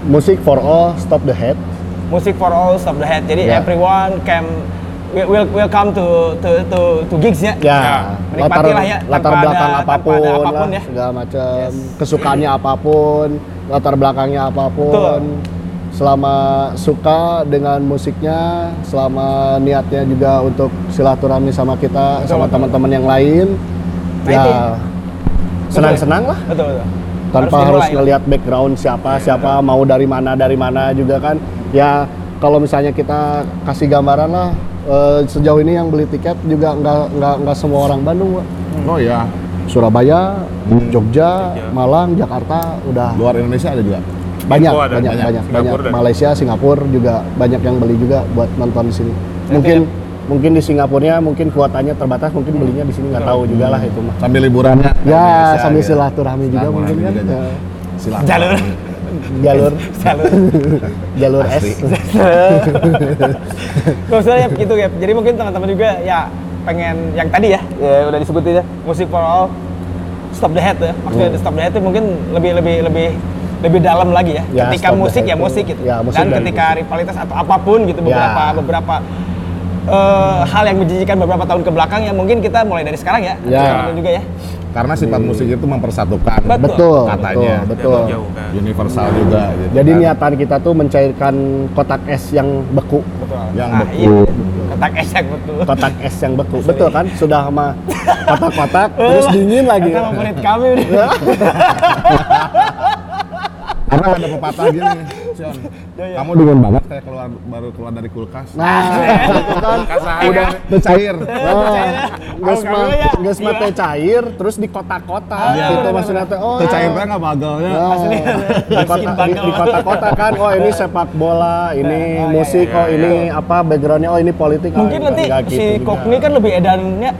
Speaker 1: Musik for all, stop the head.
Speaker 2: Music for all stop the head. Jadi
Speaker 1: Ya.
Speaker 2: everyone can will will, come to to to to gigs ya.
Speaker 1: Ya, latar,
Speaker 2: Menikmati lah ya,
Speaker 1: latar belakang
Speaker 2: ada- tanpa
Speaker 1: apa pun,
Speaker 2: ada apa pun
Speaker 1: lah,
Speaker 2: ya.
Speaker 1: segala macam, kesukaannya apa pun, latar belakangnya apa pun.
Speaker 2: Betul.
Speaker 1: Selama suka dengan musiknya, selama niatnya juga untuk silaturahmi sama kita,
Speaker 2: Betul,
Speaker 1: sama
Speaker 2: betul.
Speaker 1: teman-teman yang lain,
Speaker 2: Nah,
Speaker 1: ya senang-senang lah.
Speaker 2: Betul betul.
Speaker 1: tanpa harus,
Speaker 2: dimulai.
Speaker 1: ngelihat background siapa siapa mau dari mana dari mana juga kan ya kalau misalnya kita kasih gambaran lah eh, sejauh ini yang beli tiket juga nggak nggak nggak semua orang Bandung Pak.
Speaker 3: Oh ya,
Speaker 1: Surabaya
Speaker 3: Hmm.
Speaker 1: Jogja Malang Jakarta udah
Speaker 3: luar Indonesia ada juga.
Speaker 1: Banyak
Speaker 4: ada,
Speaker 1: banyak
Speaker 4: banyak.
Speaker 1: banyak banyak
Speaker 4: dan-
Speaker 1: Malaysia Singapura juga banyak yang beli juga buat nonton di sini mungkin mungkin di Singapurnya mungkin kuotanya terbatas mungkin belinya di sini nggak tahu juga lah itu mah
Speaker 3: Sambil liburannya.
Speaker 1: ya
Speaker 3: Indonesia,
Speaker 1: sambil
Speaker 3: gitu.
Speaker 1: silaturahmi juga mungkin kan
Speaker 3: juga,
Speaker 1: Ya,
Speaker 3: Silaturahmi.
Speaker 2: Jalur
Speaker 1: jalur
Speaker 2: jalur.
Speaker 1: jalur S.
Speaker 2: Maksudnya gitu ya. Jadi mungkin teman-teman juga ya pengen yang tadi ya, ya udah disebutin ya. Music for all stop the head ya. Maksudnya
Speaker 1: Hmm.
Speaker 2: stop the head itu mungkin lebih lebih lebih lebih dalam lagi ya.
Speaker 1: Ya,
Speaker 2: ketika musik ya
Speaker 1: itu-
Speaker 2: musik gitu.
Speaker 1: ya, musik
Speaker 2: Dan
Speaker 1: dan
Speaker 2: ketika rivalitas atau apa pun gitu beberapa
Speaker 1: Ya.
Speaker 2: beberapa eh, hal yang menjijikan beberapa tahun ke belakang ya mungkin kita mulai dari sekarang ya.
Speaker 1: Ya.
Speaker 2: Juga ya.
Speaker 3: Karena sifat musik itu mempersatukan.
Speaker 2: Betul.
Speaker 1: betul
Speaker 3: Katanya.
Speaker 1: betul betul
Speaker 4: Jauh kan.
Speaker 3: Universal juga gitu.
Speaker 1: jadi
Speaker 3: kan.
Speaker 1: niatan kita tuh mencairkan kotak es yang beku
Speaker 2: Betul.
Speaker 3: Yang
Speaker 2: Ah,
Speaker 3: beku.
Speaker 2: iya. Kotak es yang betul.
Speaker 1: kotak es yang beku betul kan sudah sama kotak-kotak terus dingin lagi
Speaker 2: Itu favorit kami udah.
Speaker 3: Karena ada pepatah gini, Sion. Kamu dingin banget kayak keluar baru keluar dari kulkas.
Speaker 1: nah itu kan
Speaker 4: Kasar.
Speaker 3: udah cair.
Speaker 1: Gas mah gas mah teh cair terus di kotak-kotak
Speaker 3: Iya.
Speaker 1: gitu maksudnya teh oh
Speaker 3: Teu cair teh nggak bagelnya.
Speaker 1: Nah, di kota di, di kota-kota kan oh ini sepak bola ini
Speaker 2: iya,
Speaker 1: musik
Speaker 4: iya,
Speaker 1: oh
Speaker 4: iya.
Speaker 1: ini apa backgroundnya oh ini politik oh,
Speaker 2: Mungkin nanti si
Speaker 1: gitu.
Speaker 2: Kokni kan lebih edannya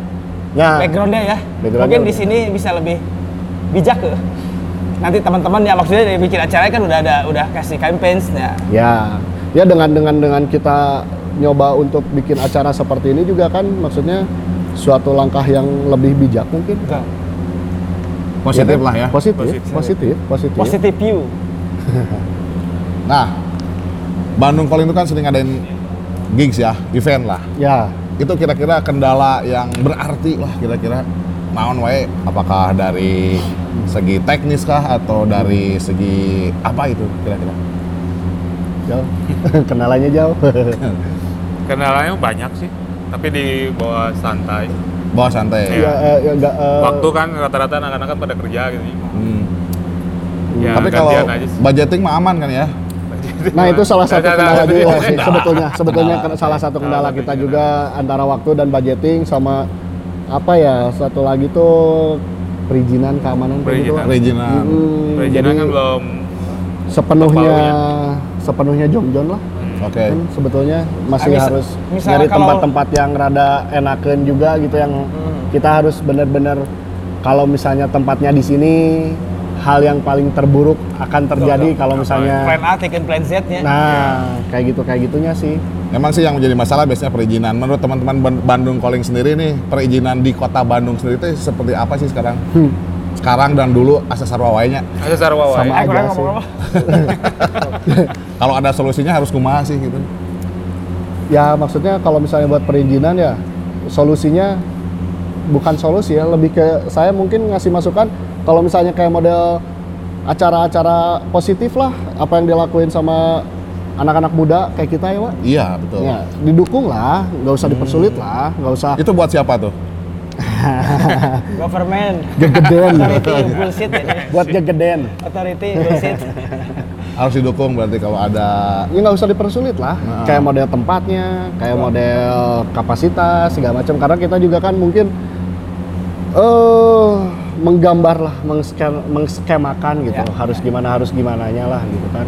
Speaker 1: Nah,
Speaker 2: backgroundnya ya. Mungkin di sini bisa lebih bijak ke. Nanti teman-teman ya maksudnya dari bikin acara kan udah ada udah kasih campaigns ya.
Speaker 1: Ya, ya dengan dengan dengan kita nyoba untuk bikin acara seperti ini juga kan maksudnya suatu langkah yang lebih bijak mungkin.
Speaker 3: Positif lah ya.
Speaker 1: Positif,
Speaker 4: Positif.
Speaker 1: positif, positif.
Speaker 2: Positive view.
Speaker 3: Nah, Bandung Calling itu kan sering ngadain gigs ya, event lah.
Speaker 1: Ya,
Speaker 3: Itu kira-kira kendala yang berarti lah kira-kira naon wae apakah dari segi teknis kah atau dari segi apa itu kira-kira?
Speaker 1: jauh. Kenalannya jauh.
Speaker 4: Kendalanya banyak sih, tapi di bawah santai.
Speaker 3: Bawa santai.
Speaker 4: Iya.
Speaker 1: ya, eh, ya, nggak, eh,
Speaker 4: Waktu kan rata-rata anak-anak kan pada kerja gitu.
Speaker 3: Hmm.
Speaker 4: Ya,
Speaker 3: Tapi kalau budgeting mah aman kan ya?
Speaker 1: Nah itu salah satu kendala juga sih sebetulnya. Sebetulnya salah satu kendala kita juga antara waktu dan budgeting sama apa ya satu lagi tuh perizinan keamanan kayak gitu.
Speaker 4: Perizinan.
Speaker 3: Regional.
Speaker 1: Mm,
Speaker 4: Perizinan
Speaker 1: jadi
Speaker 4: kan belum
Speaker 1: sepenuhnya sepenuhnya Jom Jon lah.
Speaker 4: Hmm.
Speaker 3: Oke.
Speaker 1: Kan sebetulnya masih
Speaker 2: Ah,
Speaker 1: harus nyari tempat-tempat yang rada enakan juga gitu yang
Speaker 2: Hmm.
Speaker 1: kita harus benar-benar kalau misalnya tempatnya di sini hal yang paling terburuk akan terjadi kalau misalnya
Speaker 2: Plan A, taken plan Z-nya.
Speaker 1: nah kayak gitu kayak gitunya sih
Speaker 3: Memang sih yang menjadi masalah biasanya perizinan. Menurut teman-teman Ban- Bandung Calling sendiri nih, perizinan di kota Bandung sendiri itu seperti apa sih sekarang?
Speaker 1: Hmm.
Speaker 3: Sekarang dan dulu akses sarwawainya.
Speaker 4: Ada sarwa wae.
Speaker 1: Sama
Speaker 2: Eh,
Speaker 1: aja sih.
Speaker 2: ngomong apa?
Speaker 3: Kalau ada solusinya harus kumaha sih gitu.
Speaker 1: ya maksudnya kalau misalnya buat perizinan ya solusinya bukan solusi ya lebih ke saya mungkin ngasih masukan kalau misalnya kayak model acara-acara positif lah apa yang dilakuin sama anak-anak muda kayak kita ya Wak
Speaker 3: Iya, betul.
Speaker 1: ya didukung lah nggak usah dipersulit lah nggak usah
Speaker 3: Itu buat siapa tuh?
Speaker 2: Government.
Speaker 1: gegeden
Speaker 2: Authority bullshit ini.
Speaker 1: buat gegeden
Speaker 2: Authority bullshit.
Speaker 3: Harus didukung berarti kalau ada
Speaker 1: ya nggak usah dipersulit lah
Speaker 3: Nah.
Speaker 1: kayak model tempatnya kayak model kapasitas segala macam karena kita juga kan mungkin eh menggambar lah mengskem, mengskemakan gitu
Speaker 2: Ya.
Speaker 1: harus gimana harus gimana lah gitu kan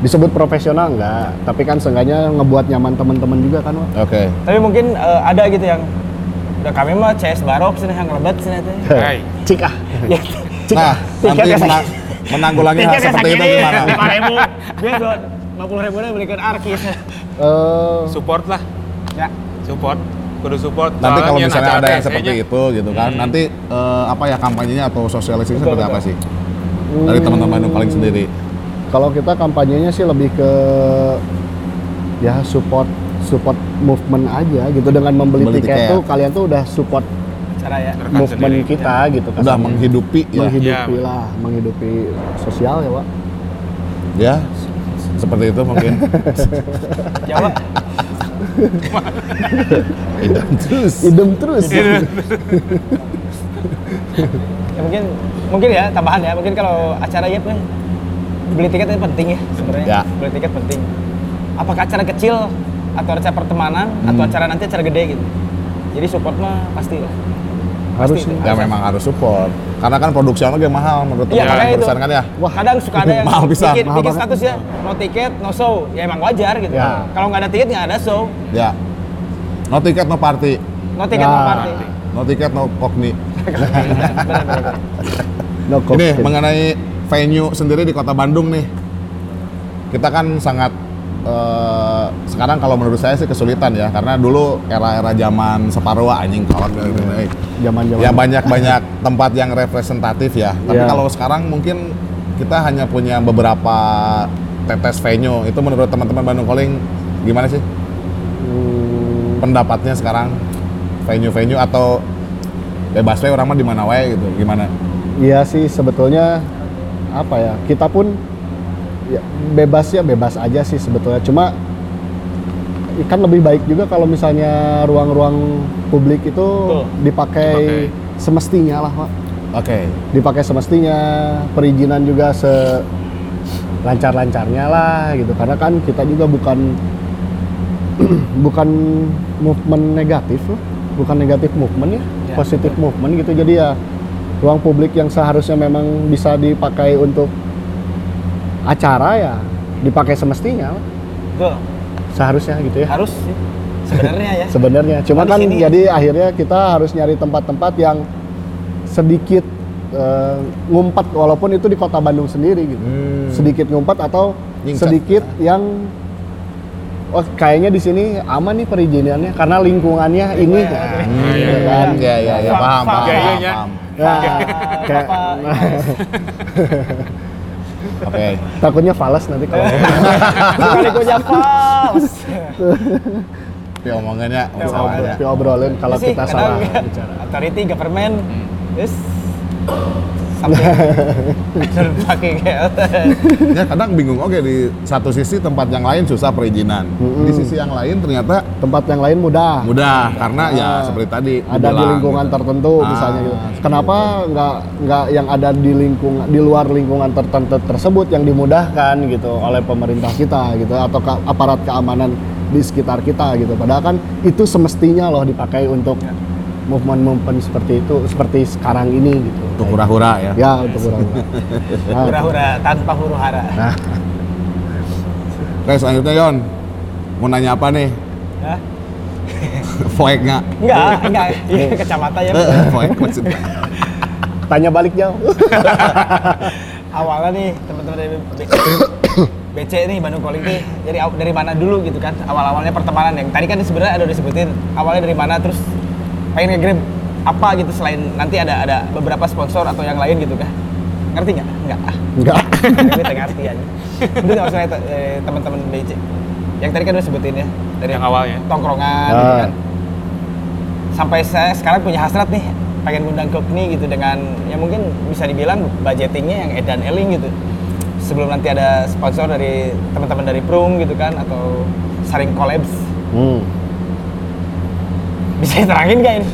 Speaker 1: disebut profesional enggak tapi kan seenggaknya ngebuat nyaman teman-teman juga kan.
Speaker 3: Oke.
Speaker 2: Tapi mungkin eh, ada gitu yang udah kami mah CS barok sini yang lebat sini teh.
Speaker 4: Hai.
Speaker 1: cik ah
Speaker 2: Ya,
Speaker 3: Nah, nanti
Speaker 2: Tiketnya
Speaker 3: mena- menanggulangi hal seperti itu gimana?
Speaker 2: Lima ribu, dia dua lima puluh ribu belikan arkis.
Speaker 1: Eh,
Speaker 4: Support lah.
Speaker 2: Ya,
Speaker 4: Support. Kudu support.
Speaker 3: Nanti kalau misalnya ada yang seperti itu gitu kan,
Speaker 4: Hmm.
Speaker 3: nanti eh, apa ya kampanyenya atau sosialisasi seperti apa sih? Dari
Speaker 1: hmm,
Speaker 3: teman-teman Bandung Calling sendiri.
Speaker 1: Kalau kita kampanyenya sih lebih ke ya support support movement aja gitu dengan membeli
Speaker 3: Beli
Speaker 1: tiket,
Speaker 3: tiket.
Speaker 1: tuh kalian tuh udah support
Speaker 2: cara ya.
Speaker 1: Movement
Speaker 4: sendiri.
Speaker 1: kita gitu
Speaker 3: Udah
Speaker 1: kesannya.
Speaker 3: menghidupi ya.
Speaker 1: menghidupi
Speaker 4: Ya.
Speaker 1: lah menghidupi sosial ya pak
Speaker 3: Ya, seperti itu mungkin.
Speaker 2: Jawa.
Speaker 3: Idam terus.
Speaker 1: idem terus
Speaker 2: Ya, mungkin mungkin ya tambahan ya. Mungkin kalau acara ya kan beli tiket itu penting ya sebenarnya.
Speaker 3: Ya.
Speaker 2: Beli tiket penting. Apakah acara kecil atau acara pertemanan atau
Speaker 3: Hmm.
Speaker 2: acara nanti acara gede gitu. Jadi support mah pasti lah.
Speaker 1: harus
Speaker 2: Pasti.
Speaker 3: Ya memang harus support. Karena kan produksi lagi mahal menurut
Speaker 2: Iya, makanya itu.
Speaker 3: perusahaan kan ya.
Speaker 2: Wah, kadang suka ada yang
Speaker 3: Mahal pisan,
Speaker 2: bikin,
Speaker 1: mahal
Speaker 2: bikin
Speaker 1: banget.
Speaker 2: status ya, no tiket, no show. Ya emang wajar gitu.
Speaker 1: Ya.
Speaker 2: Kalau nggak ada tiket nggak ada show.
Speaker 3: Ya. No tiket no party.
Speaker 2: No tiket no
Speaker 1: Ya.
Speaker 2: party.
Speaker 3: No tiket no kokni.
Speaker 2: Benar-benar.
Speaker 1: no
Speaker 3: Ini mengenai venue sendiri di kota Bandung nih. Kita kan sangat eh, sekarang kalau menurut saya sih kesulitan ya karena dulu era-era zaman separuh anjing eh.
Speaker 1: zaman zaman
Speaker 3: ya banyak-banyak tempat yang representatif ya. Tapi
Speaker 1: Iya.
Speaker 3: kalau sekarang mungkin kita hanya punya beberapa tetes venue. Itu menurut teman-teman Bandung Calling gimana sih
Speaker 1: Hmm,
Speaker 3: pendapatnya sekarang venue-venue atau bebas we orang mah di mana wae gitu. Gimana?
Speaker 1: iya sih sebetulnya apa ya kita pun ya, bebas ya bebas aja sih sebetulnya cuma kan lebih baik juga kalau misalnya ruang-ruang publik itu
Speaker 2: Betul.
Speaker 1: dipakai
Speaker 4: Dipakai.
Speaker 1: semestinya lah Pak.
Speaker 3: Oke.
Speaker 1: dipakai semestinya perizinan juga se lancar-lancarnya lah gitu karena kan kita juga bukan bukan movement negatif loh bukan negatif movement ya,
Speaker 2: Ya,
Speaker 1: positif movement gitu jadi ya ruang publik yang seharusnya memang bisa dipakai untuk acara ya dipakai semestinya.
Speaker 2: Betul.
Speaker 1: seharusnya gitu ya
Speaker 2: Harus sih. Sebenarnya ya.
Speaker 1: sebenarnya cuma kan
Speaker 2: sini-
Speaker 1: jadi akhirnya kita harus nyari tempat-tempat yang sedikit eh, ngumpet walaupun itu di kota Bandung sendiri gitu
Speaker 3: Hmm.
Speaker 1: sedikit ngumpet atau sedikit yang oh kayaknya di sini aman nih perizinannya karena lingkungannya ini
Speaker 2: ya.
Speaker 4: Iya,
Speaker 1: kan?
Speaker 3: Ya ya ya
Speaker 2: Fa-
Speaker 3: paham paham.
Speaker 1: Nah, kayak
Speaker 3: Oke.
Speaker 1: takutnya falas nanti kalau
Speaker 2: Kali gue fals.
Speaker 3: Tapi omongannya masalahnya.
Speaker 1: tapi obrolin kalau kita salah bicara
Speaker 2: Authority, government,
Speaker 3: Hmm.
Speaker 2: terus sampai pakai kayak
Speaker 3: Ya kadang bingung oke di satu sisi tempat yang lain susah perizinan.
Speaker 1: Mm-mm.
Speaker 3: Di sisi yang lain ternyata
Speaker 1: tempat yang lain mudah
Speaker 3: mudah karena ya
Speaker 1: Ah,
Speaker 3: seperti tadi
Speaker 1: ada di lingkungan
Speaker 3: gitu.
Speaker 1: tertentu
Speaker 3: Ah,
Speaker 1: misalnya gitu. Kenapa nggak nggak yang ada di lingkungan di luar lingkungan tertentu tersebut yang dimudahkan gitu oleh pemerintah kita gitu atau ke- aparat keamanan di sekitar kita gitu. Padahal kan itu semestinya loh dipakai untuk movement-movement seperti itu seperti sekarang ini gitu.
Speaker 3: Untuk hura-hura ya.
Speaker 1: Ya untuk hura-hura. Nah,
Speaker 2: hura-hura tanpa huru hara.
Speaker 1: Nah,
Speaker 3: Oke, selanjutnya Yon. Mau nanya apa nih?
Speaker 2: Hah?
Speaker 3: Foek nggak?
Speaker 2: Enggak, enggak. Iya, kecamatan ya.
Speaker 3: Foek maksudnya.
Speaker 1: Tanya balik jauh.
Speaker 2: Awalnya nih teman-teman dari BC nih Bandung Calling nih dari dari mana dulu gitu kan awal-awalnya pertemanan yang tadi kan sebenarnya ada disebutin awalnya dari mana terus pengen nge-grab apa gitu selain nanti ada ada beberapa sponsor atau yang lain gitu kan ngerti nggak nggak ah
Speaker 1: Enggak.
Speaker 2: gue tak ngerti aja itu nggak maksudnya te- eh, teman-teman BC yang tadi kan udah sebutin ya dari
Speaker 4: Yang awalnya.
Speaker 2: tongkrongan gitu
Speaker 1: Ah.
Speaker 2: kan sampai saya sekarang punya hasrat nih pengen ngundang Kokni gitu dengan ya mungkin bisa dibilang budgetingnya yang edan eling gitu sebelum nanti ada sponsor dari teman-teman dari Prung gitu kan atau saring collabs
Speaker 1: Hmm.
Speaker 2: Bisa diterangin gak ini?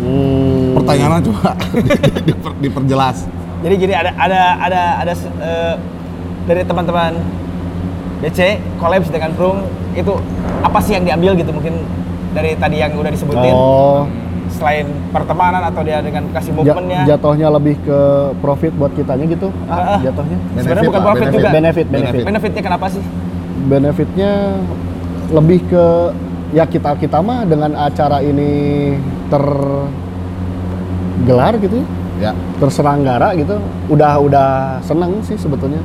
Speaker 1: Hmm.
Speaker 3: Pertanyaannya coba diper- diperjelas.
Speaker 2: Jadi gini ada ada ada ada eh, dari teman-teman BC collabs dengan Prung itu apa sih yang diambil gitu mungkin dari tadi yang udah disebutin
Speaker 1: Oh,
Speaker 2: selain pertemanan atau dia dengan kasih
Speaker 1: ja-
Speaker 2: movementnya
Speaker 1: jatuhnya lebih ke profit buat kitanya gitu.
Speaker 2: Ah, ah.
Speaker 1: Jatuhnya.
Speaker 2: sebenarnya bukan profit
Speaker 3: benefit.
Speaker 2: juga
Speaker 1: Benefit, benefit.
Speaker 2: benefitnya kenapa sih
Speaker 1: Benefitnya lebih ke ya kita kita mah dengan acara ini tergelar gitu ya,
Speaker 3: Ya.
Speaker 1: terselenggara gitu, udah udah seneng sih sebetulnya.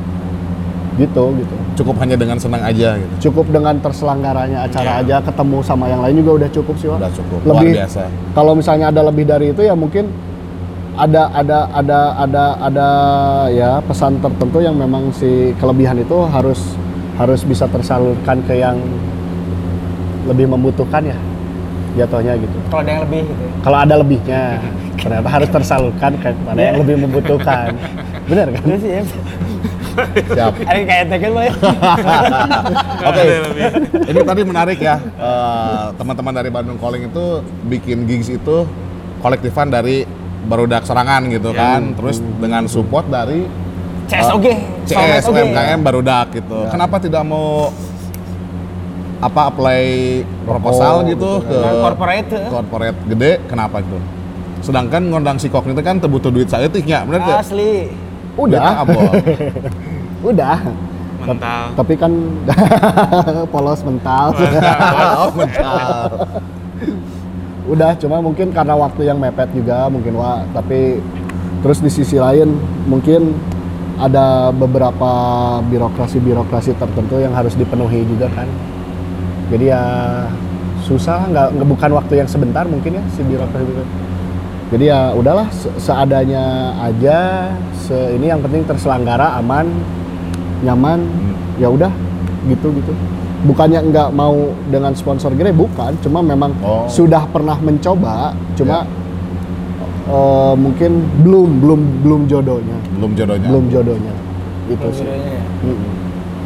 Speaker 1: Gitu gitu.
Speaker 3: Cukup hanya dengan senang aja gitu.
Speaker 1: Cukup dengan terselenggaranya acara
Speaker 4: Iya.
Speaker 1: aja ketemu sama yang lain juga udah cukup sih, Wak.
Speaker 3: Udah cukup. Luar
Speaker 1: Lebih
Speaker 3: biasa.
Speaker 1: kalau misalnya ada lebih dari itu ya mungkin ada ada ada ada ada ya pesan tertentu yang memang si kelebihan itu harus harus bisa tersalurkan ke yang lebih membutuhkan ya jatuhnya gitu.
Speaker 2: kalau ada yang lebih gitu ya?
Speaker 1: Kalau ada lebihnya ternyata harus tersalurkan ke kepada yang lebih membutuhkan. Benar kan?
Speaker 2: Iya sih ya
Speaker 3: Siap.
Speaker 2: ada kayak tekan ya
Speaker 3: Oke, ini tadi menarik ya. Eh, Teman-teman dari Bandung Calling itu bikin gigs itu kolektifan dari Barudak Serangan gitu
Speaker 4: Ya.
Speaker 3: kan. Terus dengan support dari
Speaker 2: CSOG
Speaker 3: CS,
Speaker 2: Soulmate OG.
Speaker 3: UMKM Barudak gitu. Kenapa tidak mau apa apply proposal gitu ke
Speaker 2: Ke corporate, eh.
Speaker 3: corporate gede? Kenapa itu? Sedangkan ngundang si Kok itu kan butuh duit saya ya, bener gak?
Speaker 2: asli
Speaker 1: Udah, udah.
Speaker 4: mental
Speaker 1: Tapi kan polos mental.
Speaker 3: oh, mental.
Speaker 1: udah cuma mungkin karena waktu yang mepet juga mungkin wa tapi terus di sisi lain mungkin ada beberapa birokrasi-birokrasi tertentu yang harus dipenuhi juga kan jadi ya susah. Nggak bukan waktu yang sebentar mungkin ya si birokrasi jadi ya udahlah se- seadanya aja. Se ini yang penting terselenggara aman nyaman. Ya udah gitu gitu. Bukannya nggak mau dengan sponsor gede bukan. Cuma memang
Speaker 3: Oh.
Speaker 1: sudah pernah mencoba cuma eh, mungkin belum belum belum jodohnya.
Speaker 3: Belum jodohnya.
Speaker 1: belum jodohnya. Itu sih.
Speaker 2: Sebenarnya ya.
Speaker 1: Mm-mm.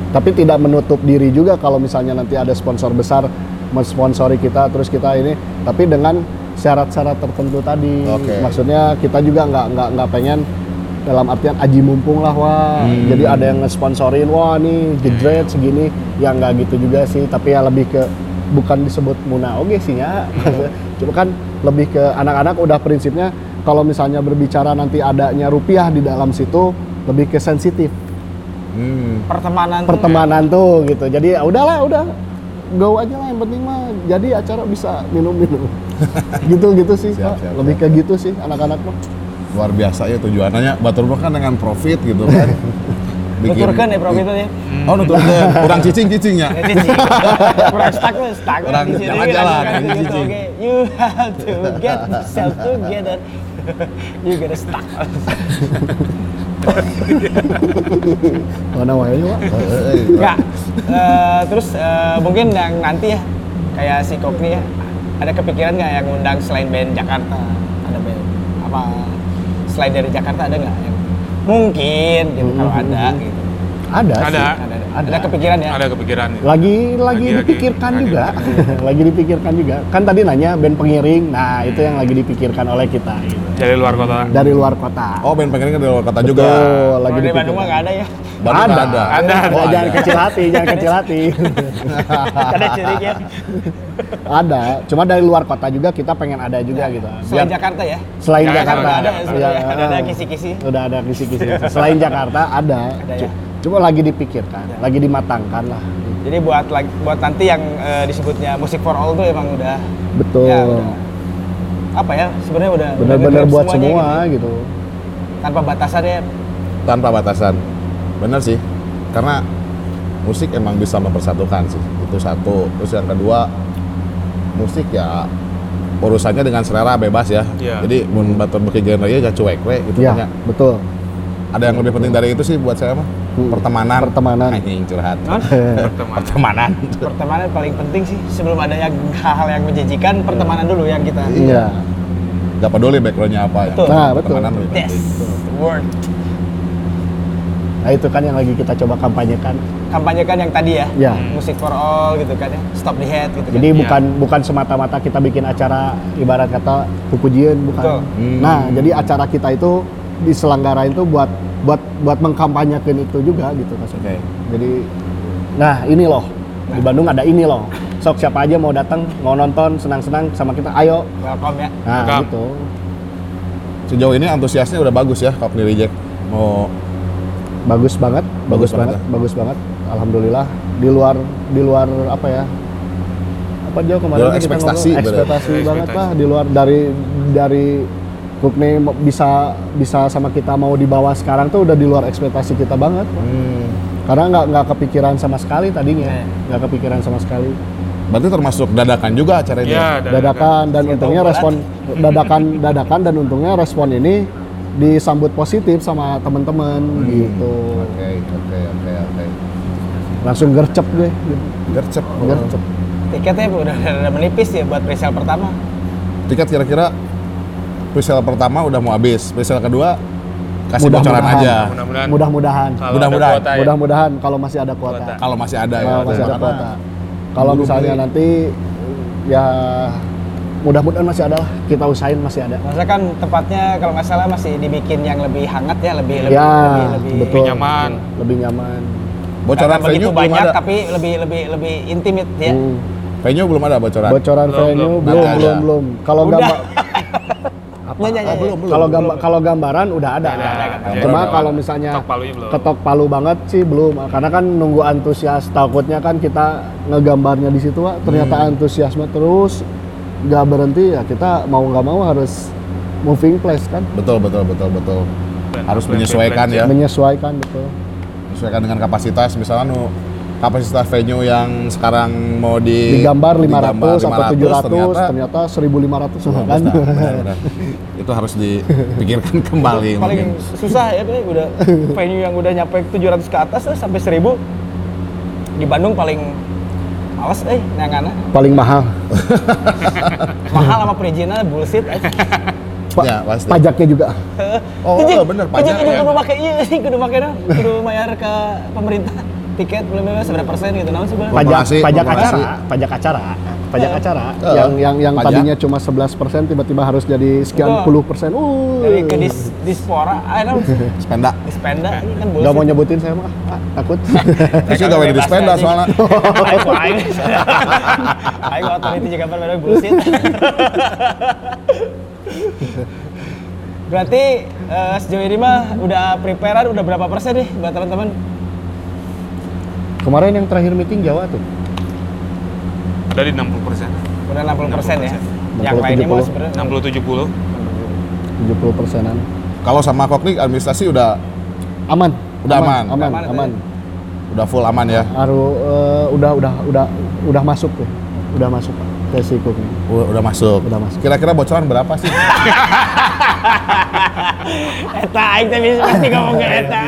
Speaker 1: Tapi tidak menutup diri juga kalau misalnya nanti ada sponsor besar mensponsori kita terus kita ini tapi dengan syarat-syarat tertentu tadi.
Speaker 3: Oke.
Speaker 1: maksudnya kita juga nggak nggak nggak pengen dalam artian aji mumpung lah wah.
Speaker 3: Hmm.
Speaker 1: jadi ada yang ngesponsorin wah nih jedret segini. Ya nggak gitu juga sih tapi ya lebih ke bukan disebut muna oke sih ya. Cuma kan lebih ke anak-anak udah prinsipnya kalau misalnya berbicara nanti adanya rupiah di dalam situ lebih ke sensitif
Speaker 3: Hmm.
Speaker 2: pertemanan tuh.
Speaker 1: Pertemanan tuh gitu. Jadi ya udahlah udah. Go aja lah yang penting mah jadi acara bisa minum-minum. Gitu gitu sih
Speaker 3: Siap, siap,
Speaker 1: lebih ke gitu sih anak-anak mah.
Speaker 3: Luar biasa ya tujuannya. Batur kan dengan profit gitu kan.
Speaker 2: Nuturkan ya profit itu ya.
Speaker 3: Oh nuturkan. Kurang cicing cicingnya.
Speaker 2: Ya, cici. kurang stuck lah stuck.
Speaker 3: Kurang
Speaker 2: kan,
Speaker 3: yang
Speaker 2: gitu,
Speaker 3: cici.
Speaker 2: oke. you have to get yourself together. You gotta stuck
Speaker 1: mana wae Pak?
Speaker 2: Enggak. Eh, terus eh, mungkin yang nanti ya kayak si Kokni ya ada kepikiran nggak yang ngundang selain band Jakarta ada band apa selain dari Jakarta ada nggak yang mungkin gitu kalau ada gitu
Speaker 1: ada
Speaker 4: Ada.
Speaker 1: sih.
Speaker 2: ada, ada, ada. Kepikiran ya?
Speaker 4: Ada kepikiran.
Speaker 1: Lagi lagi
Speaker 4: Lagi, lagi.
Speaker 1: dipikirkan
Speaker 4: Lagi,
Speaker 1: juga.
Speaker 4: lagi.
Speaker 1: lagi dipikirkan juga. Kan tadi nanya band pengiring. Nah itu yang lagi dipikirkan oleh kita. Gitu.
Speaker 4: dari luar kota.
Speaker 1: Dari luar kota.
Speaker 3: Oh band kan dari luar kota
Speaker 1: Betul,
Speaker 3: juga
Speaker 1: lagi
Speaker 2: di Bandung mah nggak ada ya?
Speaker 3: Bandung
Speaker 1: ada.
Speaker 3: ada.
Speaker 4: Ada,
Speaker 1: Oh,
Speaker 3: Oh,
Speaker 1: jangan
Speaker 3: ada.
Speaker 1: kecil hati jangan kecil hati.
Speaker 2: Ada cirik ya
Speaker 1: ada. Cuma dari luar kota juga kita pengen ada juga gitu.
Speaker 2: selain
Speaker 1: Biar-
Speaker 2: Jakarta ya?
Speaker 1: Selain
Speaker 4: Jangan
Speaker 1: Jakarta.
Speaker 2: ada.
Speaker 1: Iya,
Speaker 2: ada ada
Speaker 1: ah.
Speaker 2: kisi-kisi.
Speaker 1: Udah ada kisi-kisi. Selain Jakarta ada,
Speaker 2: Ada ya?
Speaker 1: Cuma lagi dipikirkan, lagi dimatangkan lah.
Speaker 2: Jadi buat buat nanti yang eh, disebutnya musik for all tuh emang udah
Speaker 1: Betul.
Speaker 2: ya udah apa ya sebenarnya udah nge-grab
Speaker 1: buat semua
Speaker 2: gitu.
Speaker 1: gitu.
Speaker 2: tanpa batasan ya.
Speaker 3: tanpa batasan. Bener sih, karena musik emang bisa mempersatukan sih. Itu satu. Terus yang kedua, musik ya urusannya dengan selera bebas ya.
Speaker 4: Iya.
Speaker 3: Jadi mun batur beki genre ya cuek we gitu
Speaker 1: Iya,
Speaker 3: nya.
Speaker 1: betul.
Speaker 3: Ada yang lebih penting dari itu sih buat saya mah
Speaker 1: Hmm.
Speaker 3: pertemanan.
Speaker 1: Pertemanan.
Speaker 3: Anjing curhat.
Speaker 2: Non?
Speaker 4: Pertemanan.
Speaker 3: Pertemanan.
Speaker 2: pertemanan paling penting sih sebelum ada yang hal-hal yang menjanjikan pertemanan dulu yang kita
Speaker 1: Iya.
Speaker 3: Gak peduli backgroundnya apa ya.
Speaker 2: Betul.
Speaker 1: Nah, betul.
Speaker 3: Pertemanan lebih
Speaker 2: yes
Speaker 3: penting.
Speaker 2: word
Speaker 1: Nah, itu kan yang lagi kita coba kampanyekan.
Speaker 2: kampanyekan yang tadi ya
Speaker 1: Ya.
Speaker 2: musik for all gitu kan ya stop the head gitu
Speaker 1: Jadi
Speaker 2: kan
Speaker 1: bukan bukan semata-mata kita bikin acara ibarat kata pujian bukan.
Speaker 2: Betul.
Speaker 3: Hmm.
Speaker 1: Nah, jadi acara kita itu diselenggarain itu buat buat buat mengkampanyekan itu juga gitu Mas.
Speaker 3: Oke.
Speaker 1: Jadi nah ini loh di Bandung ada ini loh. Sok siapa aja mau datang, mau nonton, senang-senang sama kita, ayo.
Speaker 2: welcome ya
Speaker 1: Nah,
Speaker 4: Welcome.
Speaker 1: gitu.
Speaker 3: Sejauh ini antusiasnya udah bagus ya Cockney Reject. Mau
Speaker 1: Bagus banget,
Speaker 3: Bagus
Speaker 1: bagus,
Speaker 3: banget
Speaker 1: banget, bagus banget. Alhamdulillah di luar di luar apa ya? Apa dia kemarin kita
Speaker 3: ekspektasi,
Speaker 1: ngomong,
Speaker 3: berarti.
Speaker 1: ekspektasi
Speaker 4: Ekspektasi.
Speaker 1: banget lah di luar dari dari Mo- bisa bisa sama kita mau dibawa sekarang tuh udah di luar ekspektasi kita banget.
Speaker 3: hmm,
Speaker 1: Karena nggak nggak kepikiran sama sekali tadinya,
Speaker 2: Iya.
Speaker 1: nggak kepikiran sama sekali.
Speaker 3: berarti termasuk dadakan juga acara ini.
Speaker 4: Iya,
Speaker 3: ya?
Speaker 1: Dadakan dan untungnya
Speaker 2: bulat?
Speaker 1: respon dadakan dadakan dan untungnya respon ini disambut positif sama teman-teman
Speaker 3: Hmm.
Speaker 1: gitu.
Speaker 3: Oke, oke, oke, oke.
Speaker 1: Langsung gercep deh. Gitu.
Speaker 3: Gercep.
Speaker 1: Gercep.
Speaker 2: tiketnya udah, udah menipis ya buat presale pertama
Speaker 3: Tiket kira-kira presale pertama udah mau habis, presale kedua kasih bocoran
Speaker 1: Mudah-mudahan.
Speaker 3: aja.
Speaker 4: Mudah-mudahan.
Speaker 1: Mudah-mudahan.
Speaker 4: kalau
Speaker 3: Mudah-mudahan.
Speaker 4: ya.
Speaker 1: Mudah-mudahan kalau masih ada kuota.
Speaker 4: Kuota.
Speaker 3: Kalau masih ada ya.
Speaker 1: Kalau masih ada kuota. Kalau misalnya
Speaker 3: beli.
Speaker 1: nanti ya mudah-mudahan masih ada lah. Kita usahain masih ada.
Speaker 2: Maksudnya kan tempatnya kalau nggak salah masih dibikin yang lebih hangat ya, lebih lebih
Speaker 1: Ya,
Speaker 2: lebih, lebih,
Speaker 1: betul.
Speaker 4: Lebih nyaman.
Speaker 1: Lebih nyaman.
Speaker 3: bocoran
Speaker 2: Karena begitu
Speaker 3: venue belum
Speaker 2: banyak
Speaker 3: ada.
Speaker 2: tapi lebih lebih lebih intimate ya.
Speaker 1: Hmm.
Speaker 3: Venue belum ada bocoran.
Speaker 1: Bocoran
Speaker 4: Belum,
Speaker 1: venue
Speaker 4: belum.
Speaker 1: belum belum belum. Kalau
Speaker 2: Udah.
Speaker 1: Gambar
Speaker 2: Ya, ya, ya,
Speaker 3: Oh, belum, belum.
Speaker 1: kalau gambar kalau gambaran udah ada.
Speaker 2: Ada.
Speaker 1: Cuma
Speaker 3: Gambaran
Speaker 1: kalau misalnya
Speaker 4: Ketok palunya belum.
Speaker 1: ketok palu banget sih belum. Karena kan nunggu antusias takutnya kan kita ngegambarnya di situ, ternyata
Speaker 3: Hmm.
Speaker 1: antusiasme terus nggak berhenti ya kita mau nggak mau harus moving place kan,
Speaker 3: Betul, betul, betul, betul. Harus
Speaker 4: plan-
Speaker 3: menyesuaikan
Speaker 4: plan-
Speaker 3: ya.
Speaker 1: menyesuaikan betul.
Speaker 3: Menyesuaikan dengan kapasitas. Misalnya nu kapasitas venue yang sekarang mau di
Speaker 1: Digambar 500
Speaker 3: digambar
Speaker 1: atau 700,
Speaker 3: 500,
Speaker 1: ternyata 1500
Speaker 3: Oh,
Speaker 1: kan.
Speaker 3: benar, benar, benar. itu harus dipikirkan kembali
Speaker 2: Paling
Speaker 3: mungkin.
Speaker 2: susah ya deh, udah venue yang udah nyampe 700 ke atas lah sampai 1000 di Bandung paling awas eh nangana
Speaker 1: Paling mahal.
Speaker 2: mahal sama perizinan bullshit eh.
Speaker 1: Pa-
Speaker 3: Ya, pasti.
Speaker 1: Pajaknya juga.
Speaker 3: Oh,
Speaker 2: Kudu-
Speaker 3: oh, bener, pajak
Speaker 2: kudu
Speaker 3: ya.
Speaker 2: kudu make iya sih kudu make dah kudu bayar ke pemerintah tiket belum belum seberapa persen gitu namun sebenarnya
Speaker 1: Pajak pajak acara, pajak acara, pajak acara
Speaker 3: Eh,
Speaker 1: yang yang yang
Speaker 3: pajak.
Speaker 1: tadinya cuma 11% tiba-tiba harus jadi sekian
Speaker 2: Betul.
Speaker 1: puluh persen. Uh.
Speaker 2: dari ke dis, dispora I don't
Speaker 3: Spenda.
Speaker 2: dispenda ini kan
Speaker 1: Gak mau nyebutin saya mah, ah, takut.
Speaker 3: Terus gawe di Spenda soalnya.
Speaker 2: Ayo kok aing. Aing otoriti juga pada bullshit. Berarti eh, sejauh ini mah udah preparean udah berapa persen nih buat teman-teman?
Speaker 1: Kemarin yang terakhir meeting Jawa tuh.
Speaker 4: Dari 60 persen.
Speaker 2: Udah 60 persen ya.
Speaker 1: 60,
Speaker 2: Yang lainnya
Speaker 1: 70.
Speaker 2: sebenarnya
Speaker 4: 60-70.
Speaker 1: 70 persenan.
Speaker 3: Kalau sama Koknik administrasi udah
Speaker 1: Aman.
Speaker 3: Udah aman.
Speaker 1: Aman,
Speaker 2: Aman,
Speaker 1: aman.
Speaker 3: udah full aman ya.
Speaker 1: Aru eh, udah udah udah udah masuk tuh. Udah masuk Pak. Ke si.
Speaker 3: Udah, udah masuk.
Speaker 1: Udah masuk.
Speaker 3: Kira-kira bocoran berapa sih?
Speaker 2: Eta aing teh bisa pasti ngomong ke eta.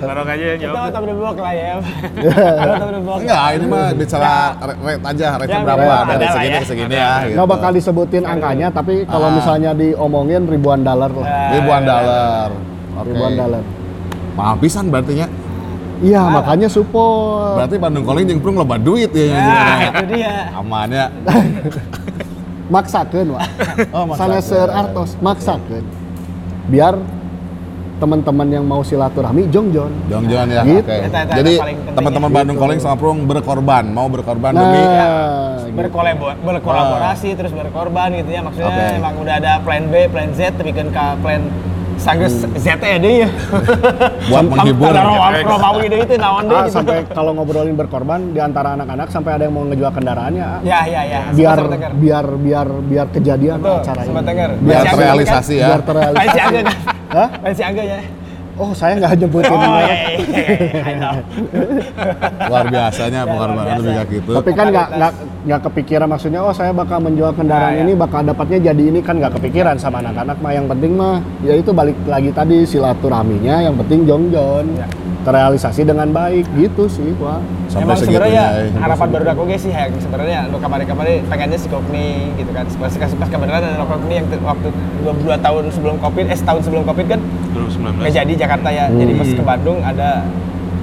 Speaker 4: Barok aja yang
Speaker 2: Kita top the block lah ya. Top the.
Speaker 3: Enggak, ini mah bicara rate aja, rate
Speaker 2: Ya,
Speaker 3: berapa
Speaker 2: ada
Speaker 3: dari segini
Speaker 2: ya.
Speaker 3: ke segini ya. gitu.
Speaker 1: Nggak bakal disebutin angkanya, tapi kalau
Speaker 3: Ah.
Speaker 1: misalnya diomongin ribuan dolar lah.
Speaker 2: Nah,
Speaker 3: ribuan
Speaker 2: ya,
Speaker 3: dolar. Oke.
Speaker 1: Ribuan dolar.
Speaker 3: Mahal pisan berarti nya.
Speaker 1: Iya, makanya support.
Speaker 3: Berarti Bandung Calling jeung Prung loba duit ya.
Speaker 2: Nah, itu dia.
Speaker 3: Aman ya.
Speaker 1: maksakeun Wak.
Speaker 3: Oh.
Speaker 1: Saneser artos maksakeun. Biar teman-teman yang mau silaturahmi jongjon.
Speaker 3: Jongjon ya.
Speaker 1: Gitu.
Speaker 2: Eta- eta-
Speaker 3: Jadi teman-teman
Speaker 1: ya.
Speaker 3: Bandung. Calling sama Prung berkorban, mau berkorban demi
Speaker 1: Nah, gitu.
Speaker 2: berkolabo- berkolaborasi terus berkorban gitu ya maksudnya
Speaker 3: Oke.
Speaker 2: emang udah ada plan B, plan Z tapi kan ke plan Sanggeus ZTE deui ya.
Speaker 3: Buat menghibur.
Speaker 2: Romawi itu naon deui
Speaker 1: Ah,
Speaker 2: gitu.
Speaker 1: sampai kalau ngobrolin berkorban di antara anak-anak sampai ada yang mau ngejual kendaraannya ah.
Speaker 2: Ya ya ya.
Speaker 1: biar
Speaker 2: denger.
Speaker 1: biar biar biar kejadian
Speaker 2: Betul,
Speaker 1: acara ini.
Speaker 3: Biar
Speaker 2: Masih agak
Speaker 3: terrealisasi ya.
Speaker 1: Biar terrealisasi.
Speaker 2: Angga?
Speaker 1: Hah?
Speaker 2: Si Angga ya.
Speaker 1: Oh, saya nggak nyebutin
Speaker 2: Oh iya iya iya. I know.
Speaker 3: Luar biasanya
Speaker 2: Ya, biasa.
Speaker 3: lebih kayak gitu.
Speaker 1: Tapi kan nggak nggak kepikiran maksudnya oh saya bakal menjual kendaraan
Speaker 2: Nah, ya.
Speaker 1: ini bakal dapatnya jadi ini kan nggak kepikiran sama anak-anak mah yang penting mah ya itu balik lagi tadi silaturahminya yang penting jongjon
Speaker 2: Ya.
Speaker 1: terrealisasi dengan baik gitu sih wah
Speaker 3: Sampai
Speaker 2: Emang sebenarnya ya,
Speaker 3: ya.
Speaker 2: harapan baru aku guys sih yang sebenarnya lo kemarin-kemarin pengennya si Kokni gitu kan. Pas pas, pas kebenaran ada Kokni yang waktu dua, dua tahun sebelum covid, eh setahun sebelum covid kan
Speaker 4: 2019.
Speaker 2: nggak jadi Jakarta ya. Jadi pas ke Bandung ada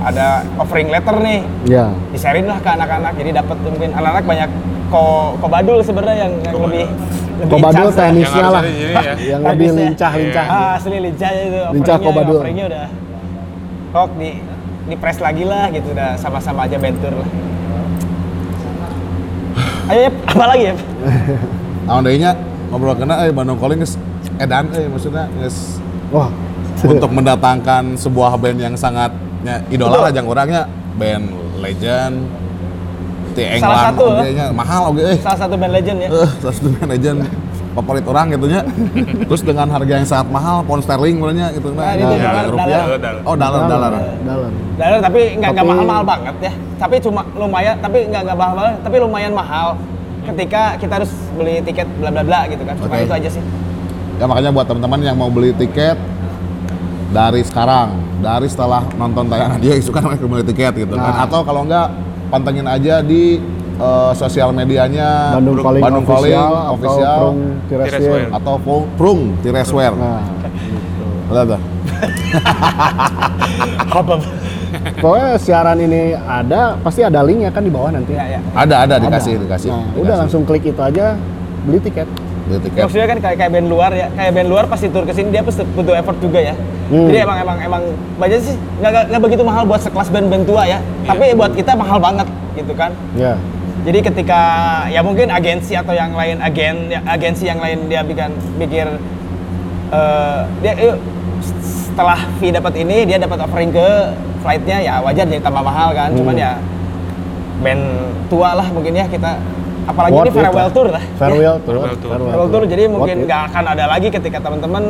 Speaker 2: ada offering letter nih
Speaker 1: ya
Speaker 2: disarin lah ke anak-anak jadi dapat mungkin anak-anak banyak ko kobadul sebenarnya yang, yang lebih lebih
Speaker 1: Kobadul
Speaker 2: chance lah.
Speaker 4: ya.
Speaker 1: yang lebih
Speaker 2: Teknisnya.
Speaker 1: lincah-lincah
Speaker 2: Ah, asli lincah itu.
Speaker 1: Lincah Kobadul.
Speaker 2: Offeringnya udah kok di di press lagi lah gitu udah sama-sama aja bentur lah. Ayo Yep, apa lagi ya?
Speaker 3: Tahun deui ngobrol kena eh Bandung Calling geus edan eh maksudnya geus
Speaker 1: wah
Speaker 3: untuk mendatangkan sebuah band yang sangat ya, idola lah jang orangnya band legend di
Speaker 2: Salah
Speaker 3: England
Speaker 2: satu,
Speaker 3: oge nya mahal oge eh
Speaker 2: Salah satu band legend ya.
Speaker 3: eh salah satu band legend favorit orang gitu nya terus dengan harga yang sangat mahal pound sterling sebenarnya gitu
Speaker 2: Nah,
Speaker 3: nah,
Speaker 2: itu
Speaker 3: ya,
Speaker 2: dolar,
Speaker 3: rupiah
Speaker 4: dolar.
Speaker 3: oh dolar dolar
Speaker 1: dalam
Speaker 2: Dalam tapi nggak nggak
Speaker 1: Tapi-
Speaker 2: mahal-mahal banget ya. Tapi cuma lumayan, tapi nggak nggak mahal banget, tapi lumayan mahal. Ketika kita harus beli tiket bla bla bla gitu kan. Cuma
Speaker 3: Oke.
Speaker 2: itu aja sih.
Speaker 3: ya makanya buat teman-teman yang mau beli tiket dari sekarang dari setelah nonton tayangan dia itu kan mereka beli tiket gitu kan
Speaker 1: Nah.
Speaker 3: atau kalau enggak pantengin aja di eh, sosial medianya
Speaker 1: Bandung Calling
Speaker 3: Bandung
Speaker 1: official,
Speaker 3: Calling
Speaker 1: atau
Speaker 3: official
Speaker 1: Prung Tireswear.
Speaker 3: Atau Prung, Prung Tireswear
Speaker 1: Nah,
Speaker 3: Lihat tuh.
Speaker 2: Apa?
Speaker 1: pokoknya siaran ini ada, pasti ada linknya kan di bawah nanti.
Speaker 2: Ya ya.
Speaker 3: ada ada dikasih dikasih
Speaker 1: Nah,
Speaker 3: dikasih.
Speaker 1: udah langsung klik itu aja, beli tiket.
Speaker 3: Beli
Speaker 2: Ya,
Speaker 3: tiket
Speaker 2: maksudnya kan kayak kayak band luar ya, kayak band luar pasti tur ke sini dia pasti butuh effort juga ya.
Speaker 1: Hmm.
Speaker 2: Jadi emang emang emang budget sih nggak begitu mahal buat sekelas band-band tua ya. Tapi buat kita mahal banget gitu kan.
Speaker 1: Ya.
Speaker 2: Jadi ketika ya mungkin agensi atau yang lain agen ya, agensi yang lain dia bikin pikir eh, dia yuk, setelah fee dapat ini dia dapat offering ke flightnya ya wajar jadi tambah mahal kan. Cuman
Speaker 1: Hmm.
Speaker 2: ya band tua lah mungkin ya kita apalagi ini farewell tour lah.
Speaker 1: Farewell tour.
Speaker 4: Farewell tour.
Speaker 2: Farewell tour jadi mungkin nggak akan ada lagi ketika teman-teman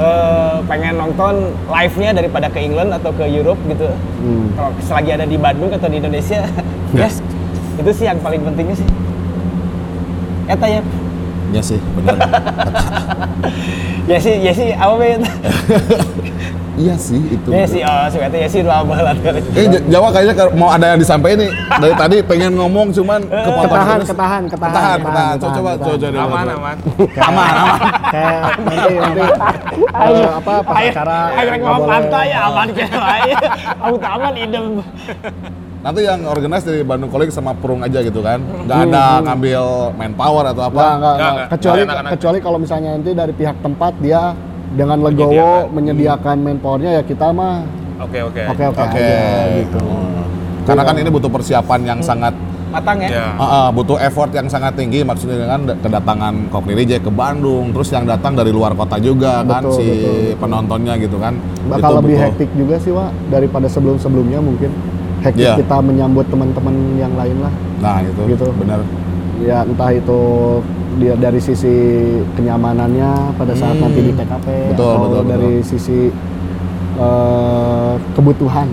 Speaker 2: eh, pengen nonton live-nya daripada ke England atau ke Europe gitu.
Speaker 1: Hmm.
Speaker 2: Kalau selagi ada di Bandung atau di Indonesia, yes, itu sih yang paling pentingnya sih. Eta ya,
Speaker 3: ya sih benar
Speaker 2: ya sih, ya sih, apa bet?
Speaker 3: Iya sih itu
Speaker 2: Ya sih, oh, si Eta ya sih dua balat kali.
Speaker 3: Eh, Jawa kayaknya mau ada yang disampaikan nih. Dari tadi pengen ngomong cuman kepotong
Speaker 1: Ketahan,
Speaker 3: terus.
Speaker 1: ketahan, ketahan,
Speaker 3: Ketahan, ketahan. Coba,
Speaker 1: ketahan,
Speaker 3: coba,
Speaker 1: ketahan.
Speaker 3: coba, coba.
Speaker 4: Aman,
Speaker 3: coba.
Speaker 4: aman.
Speaker 3: Aman, aman.
Speaker 1: Kayak nanti nanti eh, apa pas
Speaker 2: Ayo, mau pantai ya aman kayak ayo. Aku taman idem.
Speaker 3: Nanti yang organize dari Bandung Calling sama Perung aja gitu kan. Nggak ada ngambil manpower atau apa.
Speaker 1: Nggak, nggak. Kecuali kecuali kalau misalnya nanti dari pihak tempat dia dengan legowo
Speaker 4: Menyediakan.
Speaker 1: menyediakan manpowernya ya kita mah
Speaker 4: Oke, oke.
Speaker 1: oke oke gitu.
Speaker 3: Karena kan ini butuh persiapan yang sangat
Speaker 2: Matang ya.
Speaker 4: Ya.
Speaker 3: Ah, ah, butuh effort yang sangat tinggi maksudnya kan da- kedatangan Kokni ke Bandung terus yang datang dari luar kota juga kan
Speaker 1: Betul,
Speaker 3: si
Speaker 1: betul, betul.
Speaker 3: penontonnya gitu kan
Speaker 1: Bakal
Speaker 3: Itu
Speaker 1: lebih
Speaker 3: butuh-
Speaker 1: hektik juga sih Wak daripada sebelum-sebelumnya mungkin. Hektik
Speaker 3: Iya.
Speaker 1: kita menyambut teman-teman yang lain lah.
Speaker 3: nah itu
Speaker 1: Gitu.
Speaker 3: benar
Speaker 1: Ya entah itu dia dari sisi kenyamanannya pada saat nanti di TKP
Speaker 3: Hmm. Betul,
Speaker 1: atau
Speaker 3: betul,
Speaker 1: dari sisi eh, kebutuhan.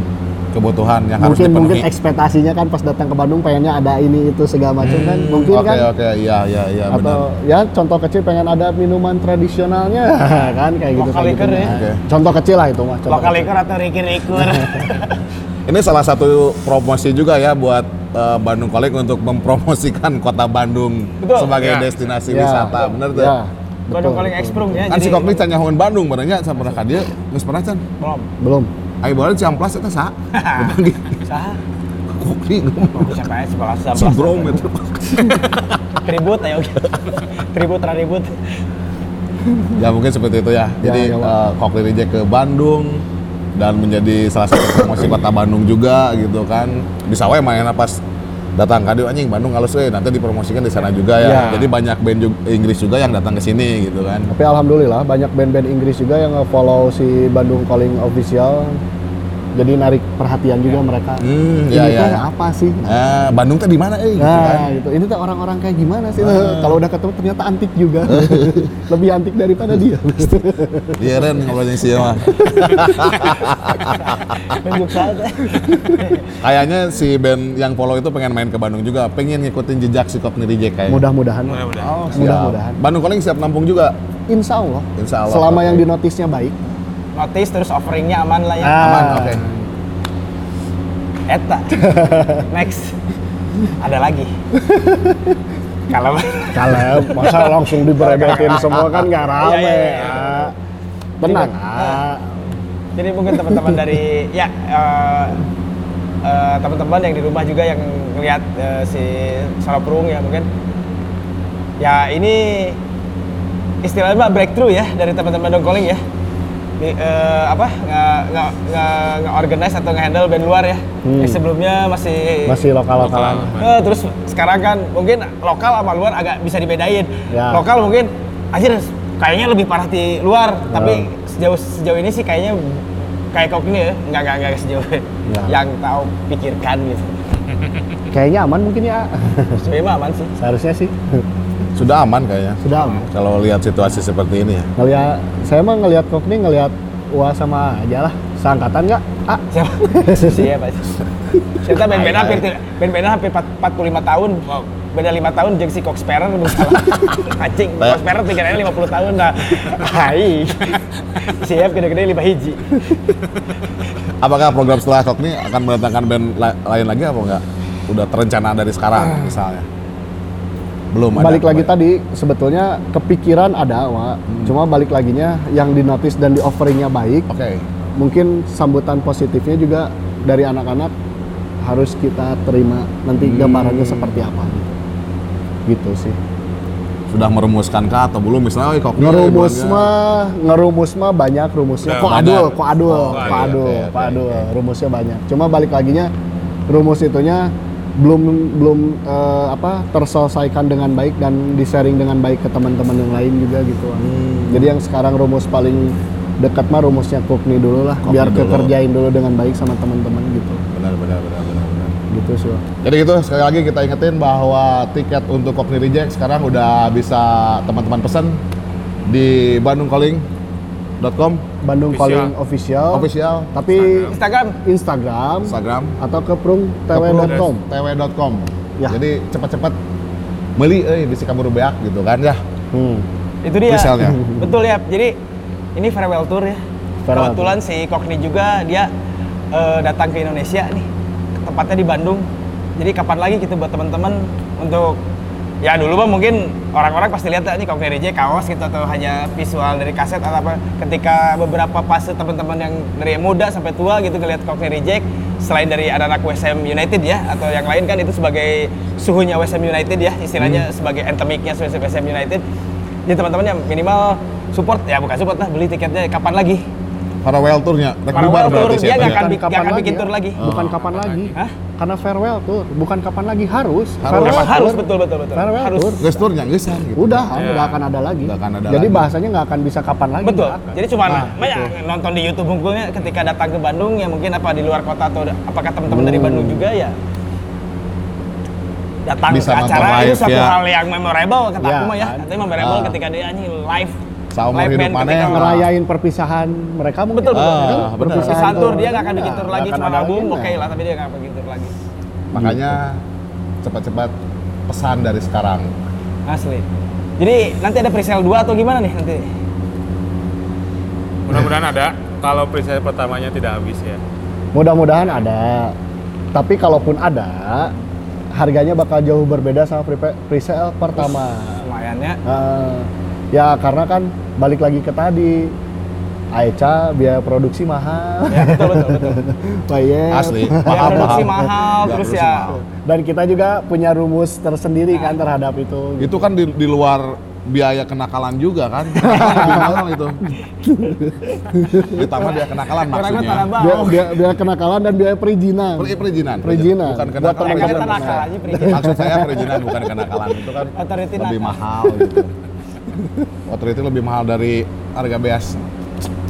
Speaker 3: kebutuhan yang harus
Speaker 1: mungkin
Speaker 3: dipenuhi
Speaker 1: mungkin ekspektasinya kan pas datang ke Bandung pengennya ada ini itu segala macam kan mungkin
Speaker 3: oke
Speaker 1: kan
Speaker 3: oke iya iya iya benar
Speaker 1: atau ya contoh kecil pengen ada minuman tradisionalnya kan kayak gitu
Speaker 2: Lokal liquor
Speaker 1: gitu.
Speaker 2: ya.
Speaker 3: Oke.
Speaker 1: contoh kecil lah itu mah contoh
Speaker 2: Lokal
Speaker 1: kecil.
Speaker 2: liquor atau rikir-rikur.
Speaker 3: Ini salah satu promosi juga ya buat eh, Bandung Calling untuk mempromosikan kota Bandung
Speaker 2: Betul.
Speaker 3: sebagai
Speaker 4: Ya.
Speaker 3: destinasi
Speaker 1: Ya.
Speaker 3: wisata, bener tuh?
Speaker 1: ya
Speaker 2: Bandung
Speaker 1: betul.
Speaker 2: eksprung ya.
Speaker 3: Kan si Kokni can nyahoan Bandung, benernya sama pernah ka dieu, geus pernah can.
Speaker 2: belum.
Speaker 1: belum
Speaker 3: Ayo boleh ciamplas eta sa. Dipanggil
Speaker 2: Saha?
Speaker 3: Kokni ngomong.
Speaker 2: Siapa ya sebelah sebelah.
Speaker 3: Sindrom itu.
Speaker 2: Tribut ayo. Tribut ribut.
Speaker 3: Ya mungkin seperti itu ya. Jadi
Speaker 1: ya,
Speaker 3: eh, Kokni DJ ke Bandung dan menjadi salah satu promosi kota Bandung juga gitu kan. Bisa wae mainnya pas datang kado anjing Bandung halus eh nanti dipromosikan di sana juga ya.
Speaker 1: Ya.
Speaker 3: Jadi banyak band ju- Inggris juga yang datang ke sini gitu kan.
Speaker 1: Tapi alhamdulillah banyak band-band Inggris juga yang nge-follow si Bandung Calling official. Jadi narik perhatian juga mereka.
Speaker 3: Hmm,
Speaker 1: Ini
Speaker 3: iya,
Speaker 1: tuh
Speaker 3: iya.
Speaker 1: apa sih?
Speaker 3: Eh, Bandung teh di mana eh gitu
Speaker 1: Nah,
Speaker 3: kan.
Speaker 1: gitu. Ini tuh orang-orang kayak gimana sih?
Speaker 3: Ah.
Speaker 1: Kalau udah ketemu ternyata antik juga. Lebih antik daripada dia.
Speaker 3: Iya Ren ngobrolnya sih mah. Kayaknya si band yang follow itu pengen main ke Bandung juga, pengen ngikutin jejak si Cockney Reject kayaknya.
Speaker 1: Mudah-mudahan.
Speaker 4: Mudah-mudahan.
Speaker 3: Oh.
Speaker 1: Mudah-mudahan.
Speaker 3: Bandung Calling siap nampung juga.
Speaker 1: Insya Allah.
Speaker 3: Insya Allah.
Speaker 1: Selama yang di notisnya baik.
Speaker 2: Notis terus offeringnya aman lah ya.
Speaker 1: Ah.
Speaker 3: Aman, oke.
Speaker 2: Eta. Next. Ada lagi. Kalau
Speaker 1: Kalau masa langsung diberebetin semua kan nggak rame.
Speaker 2: Iya, iya, iya.
Speaker 1: ah. Tenang. ah.
Speaker 2: Jadi mungkin teman-teman dari ya eh, eh, teman-teman yang di rumah juga yang ngelihat eh, si Salopurung ya mungkin ya ini istilahnya breakthrough ya dari teman-teman dongkoling ya di, eh, apa nggak nggak nggak nggak organize atau nge-handle band luar ya
Speaker 1: Hmm.
Speaker 2: Yang sebelumnya masih
Speaker 1: Masih lokal-lokalan.
Speaker 2: Eh, terus sekarang kan mungkin lokal sama luar agak bisa dibedain.
Speaker 1: Ya.
Speaker 2: Lokal mungkin anjir kayaknya lebih parah di luar, tapi sejauh sejauh ini sih kayaknya kayak kok ini ya, nggak nggak nggak sejauh
Speaker 1: Ya.
Speaker 2: yang tahu pikirkan gitu.
Speaker 1: Kayaknya aman mungkin ya.
Speaker 2: Mah aman sih.
Speaker 1: Seharusnya sih.
Speaker 3: Sudah aman kayaknya.
Speaker 1: Sudah aman.
Speaker 3: Kalau lihat situasi seperti ini ya.
Speaker 1: Ngeliat, saya mah ngelihat kok nih ngelihat Wah sama aja lah. Seangkatan nggak? Ah,
Speaker 2: Siapa? Siapa sih? Kita band-band hampir band-band hampir 45 tahun.
Speaker 4: Wow.
Speaker 2: Beda 5 tahun jeung si Cox Sparrow belum salah. Anjing, Cox Sparrow pikirannya 50 tahun dah. Hai. Siap gede-gede 5 hiji.
Speaker 3: Apakah program setelah Kok ini akan mendatangkan band la- lain lagi apa enggak? Udah terencana dari sekarang misalnya? Belum ada.
Speaker 1: balik lagi tadi sebetulnya kepikiran ada, Wak. Cuma balik laginya yang di notice dan di offeringnya baik.
Speaker 3: Oke.
Speaker 1: Mungkin sambutan positifnya juga dari anak-anak harus kita terima nanti gambarannya seperti apa. Gitu sih.
Speaker 3: Sudah merumuskan kah atau belum misalnya Kok
Speaker 1: Ngerumus mah, ngerumus mah banyak rumusnya.
Speaker 4: Udah
Speaker 1: Kok adul, kok adul,
Speaker 3: Oh,
Speaker 1: kok
Speaker 3: iya,
Speaker 1: adul, kok adul.
Speaker 3: oke.
Speaker 1: Rumusnya banyak. Cuma balik laginya rumus itunya belum belum eh, apa terselesaikan dengan baik dan di sharing dengan baik ke teman-teman yang lain juga gitu.
Speaker 3: Hmm.
Speaker 1: Jadi yang sekarang rumus paling dekat mah rumusnya Kukni dulu lah, biar
Speaker 3: dulu.
Speaker 1: kekerjain dulu dengan baik sama teman-teman gitu.
Speaker 3: Benar benar benar benar benar.
Speaker 1: Gitu sih.
Speaker 3: Jadi gitu sekali lagi kita ingetin bahwa tiket untuk Cockney Reject sekarang udah bisa teman-teman pesen di bandungcalling.com
Speaker 1: Bandung
Speaker 4: Official.
Speaker 1: Calling official.
Speaker 3: official
Speaker 1: Tapi
Speaker 2: Instagram
Speaker 1: Instagram,
Speaker 3: Instagram
Speaker 1: atau ke prungtw.com.
Speaker 3: tw.com.
Speaker 1: Ya.
Speaker 3: Jadi cepat-cepat beli euy bisi kabur beak gitu kan ya.
Speaker 1: Hmm.
Speaker 2: itu dia.
Speaker 3: Misalnya.
Speaker 2: Betul ya. Jadi ini farewell tour ya.
Speaker 1: Farewell
Speaker 2: Kebetulan si Kokni juga dia eh, datang ke Indonesia nih. Tempatnya di Bandung. Jadi kapan lagi gitu buat teman-teman untuk ya dulu mah mungkin orang-orang pasti lihat nih Kokni DJ kaos gitu atau hanya visual dari kaset atau apa. Ketika beberapa fase teman-teman yang dari muda sampai tua gitu ngeliat Kokni Reject selain dari anak-anak WSM United ya atau yang lain kan itu sebagai suhunya WSM United ya istilahnya sebagai endemiknya WSM United jadi teman-teman yang minimal support ya bukan support lah beli tiketnya kapan lagi
Speaker 3: Farewell tournya, rek
Speaker 2: Farewell
Speaker 3: bubar
Speaker 2: tour,
Speaker 3: berarti
Speaker 2: dia
Speaker 3: sih
Speaker 2: nggak
Speaker 3: ya.
Speaker 2: akan bi- nggak akan bikin tour lagi.
Speaker 1: Bukan
Speaker 3: Oh.
Speaker 1: kapan lagi.
Speaker 2: Hah?
Speaker 1: Karena farewell tour, bukan kapan lagi harus.
Speaker 3: Harus.
Speaker 1: Farewell
Speaker 2: harus
Speaker 1: tour.
Speaker 2: betul betul betul
Speaker 1: Farewell
Speaker 2: harus
Speaker 1: tour.
Speaker 3: Geus tournya gitu.
Speaker 1: Udah,
Speaker 4: Ya.
Speaker 1: udah akan ada lagi.
Speaker 3: Nggak akan ada
Speaker 1: Jadi
Speaker 3: lagi.
Speaker 1: bahasanya nggak akan bisa kapan lagi.
Speaker 2: betul jadi cuma
Speaker 1: Nah,
Speaker 2: banyak nonton di YouTube unggulnya ketika datang ke Bandung ya mungkin apa di luar kota atau apakah teman-teman dari
Speaker 1: Hmm.
Speaker 2: Bandung juga ya datang
Speaker 3: Bisa
Speaker 2: ke acara itu satu
Speaker 3: ya.
Speaker 2: hal yang memorable kata
Speaker 1: Ya,
Speaker 2: aku mah ya
Speaker 1: kan?
Speaker 2: tapi memorable
Speaker 3: Ah.
Speaker 2: ketika dia nyanyi live
Speaker 3: Seumur hidup mana yang
Speaker 1: ngerayain perpisahan mereka mungkin.
Speaker 2: betul betul
Speaker 3: Ah,
Speaker 2: Kan
Speaker 3: benar.
Speaker 2: perpisahan tour dia nggak akan bikin tour lagi cuma album oke
Speaker 1: nah.
Speaker 2: lah tapi dia nggak akan bikin tour lagi
Speaker 3: Makanya cepat-cepat pesan dari sekarang.
Speaker 2: asli jadi nanti ada presale 2 atau gimana nih nanti
Speaker 4: Mudah-mudahan ada. Kalau preset pertamanya tidak habis ya.
Speaker 1: Mudah-mudahan ada. Tapi kalaupun ada, harganya bakal jauh berbeda sama pre- presale pertama.
Speaker 2: lumayan ya
Speaker 1: Eh, ya karena kan balik lagi ke tadi. Aicha biaya produksi mahal.
Speaker 2: ya betul betul betul
Speaker 1: Bayar.
Speaker 3: Asli.
Speaker 2: ya
Speaker 3: Paham,
Speaker 2: produksi mahal
Speaker 3: Ya,
Speaker 2: terus
Speaker 3: produksi
Speaker 2: ya
Speaker 3: mahal.
Speaker 1: Dan kita juga punya rumus tersendiri kan terhadap itu.
Speaker 3: Itu kan di, di luar biaya kenakalan juga kan. Mahal itu. Ditambah biaya kenakalan maksudnya.
Speaker 1: Biaya, biaya, biaya kenakalan dan biaya perizinan.
Speaker 3: Per- perizinan.
Speaker 1: Perizinan.
Speaker 3: Bukan kenakalan.
Speaker 2: aja perizinan.
Speaker 3: Maksud saya perizinan bukan kenakalan itu kan lebih mahal gitu. Authority lebih mahal dari harga beas.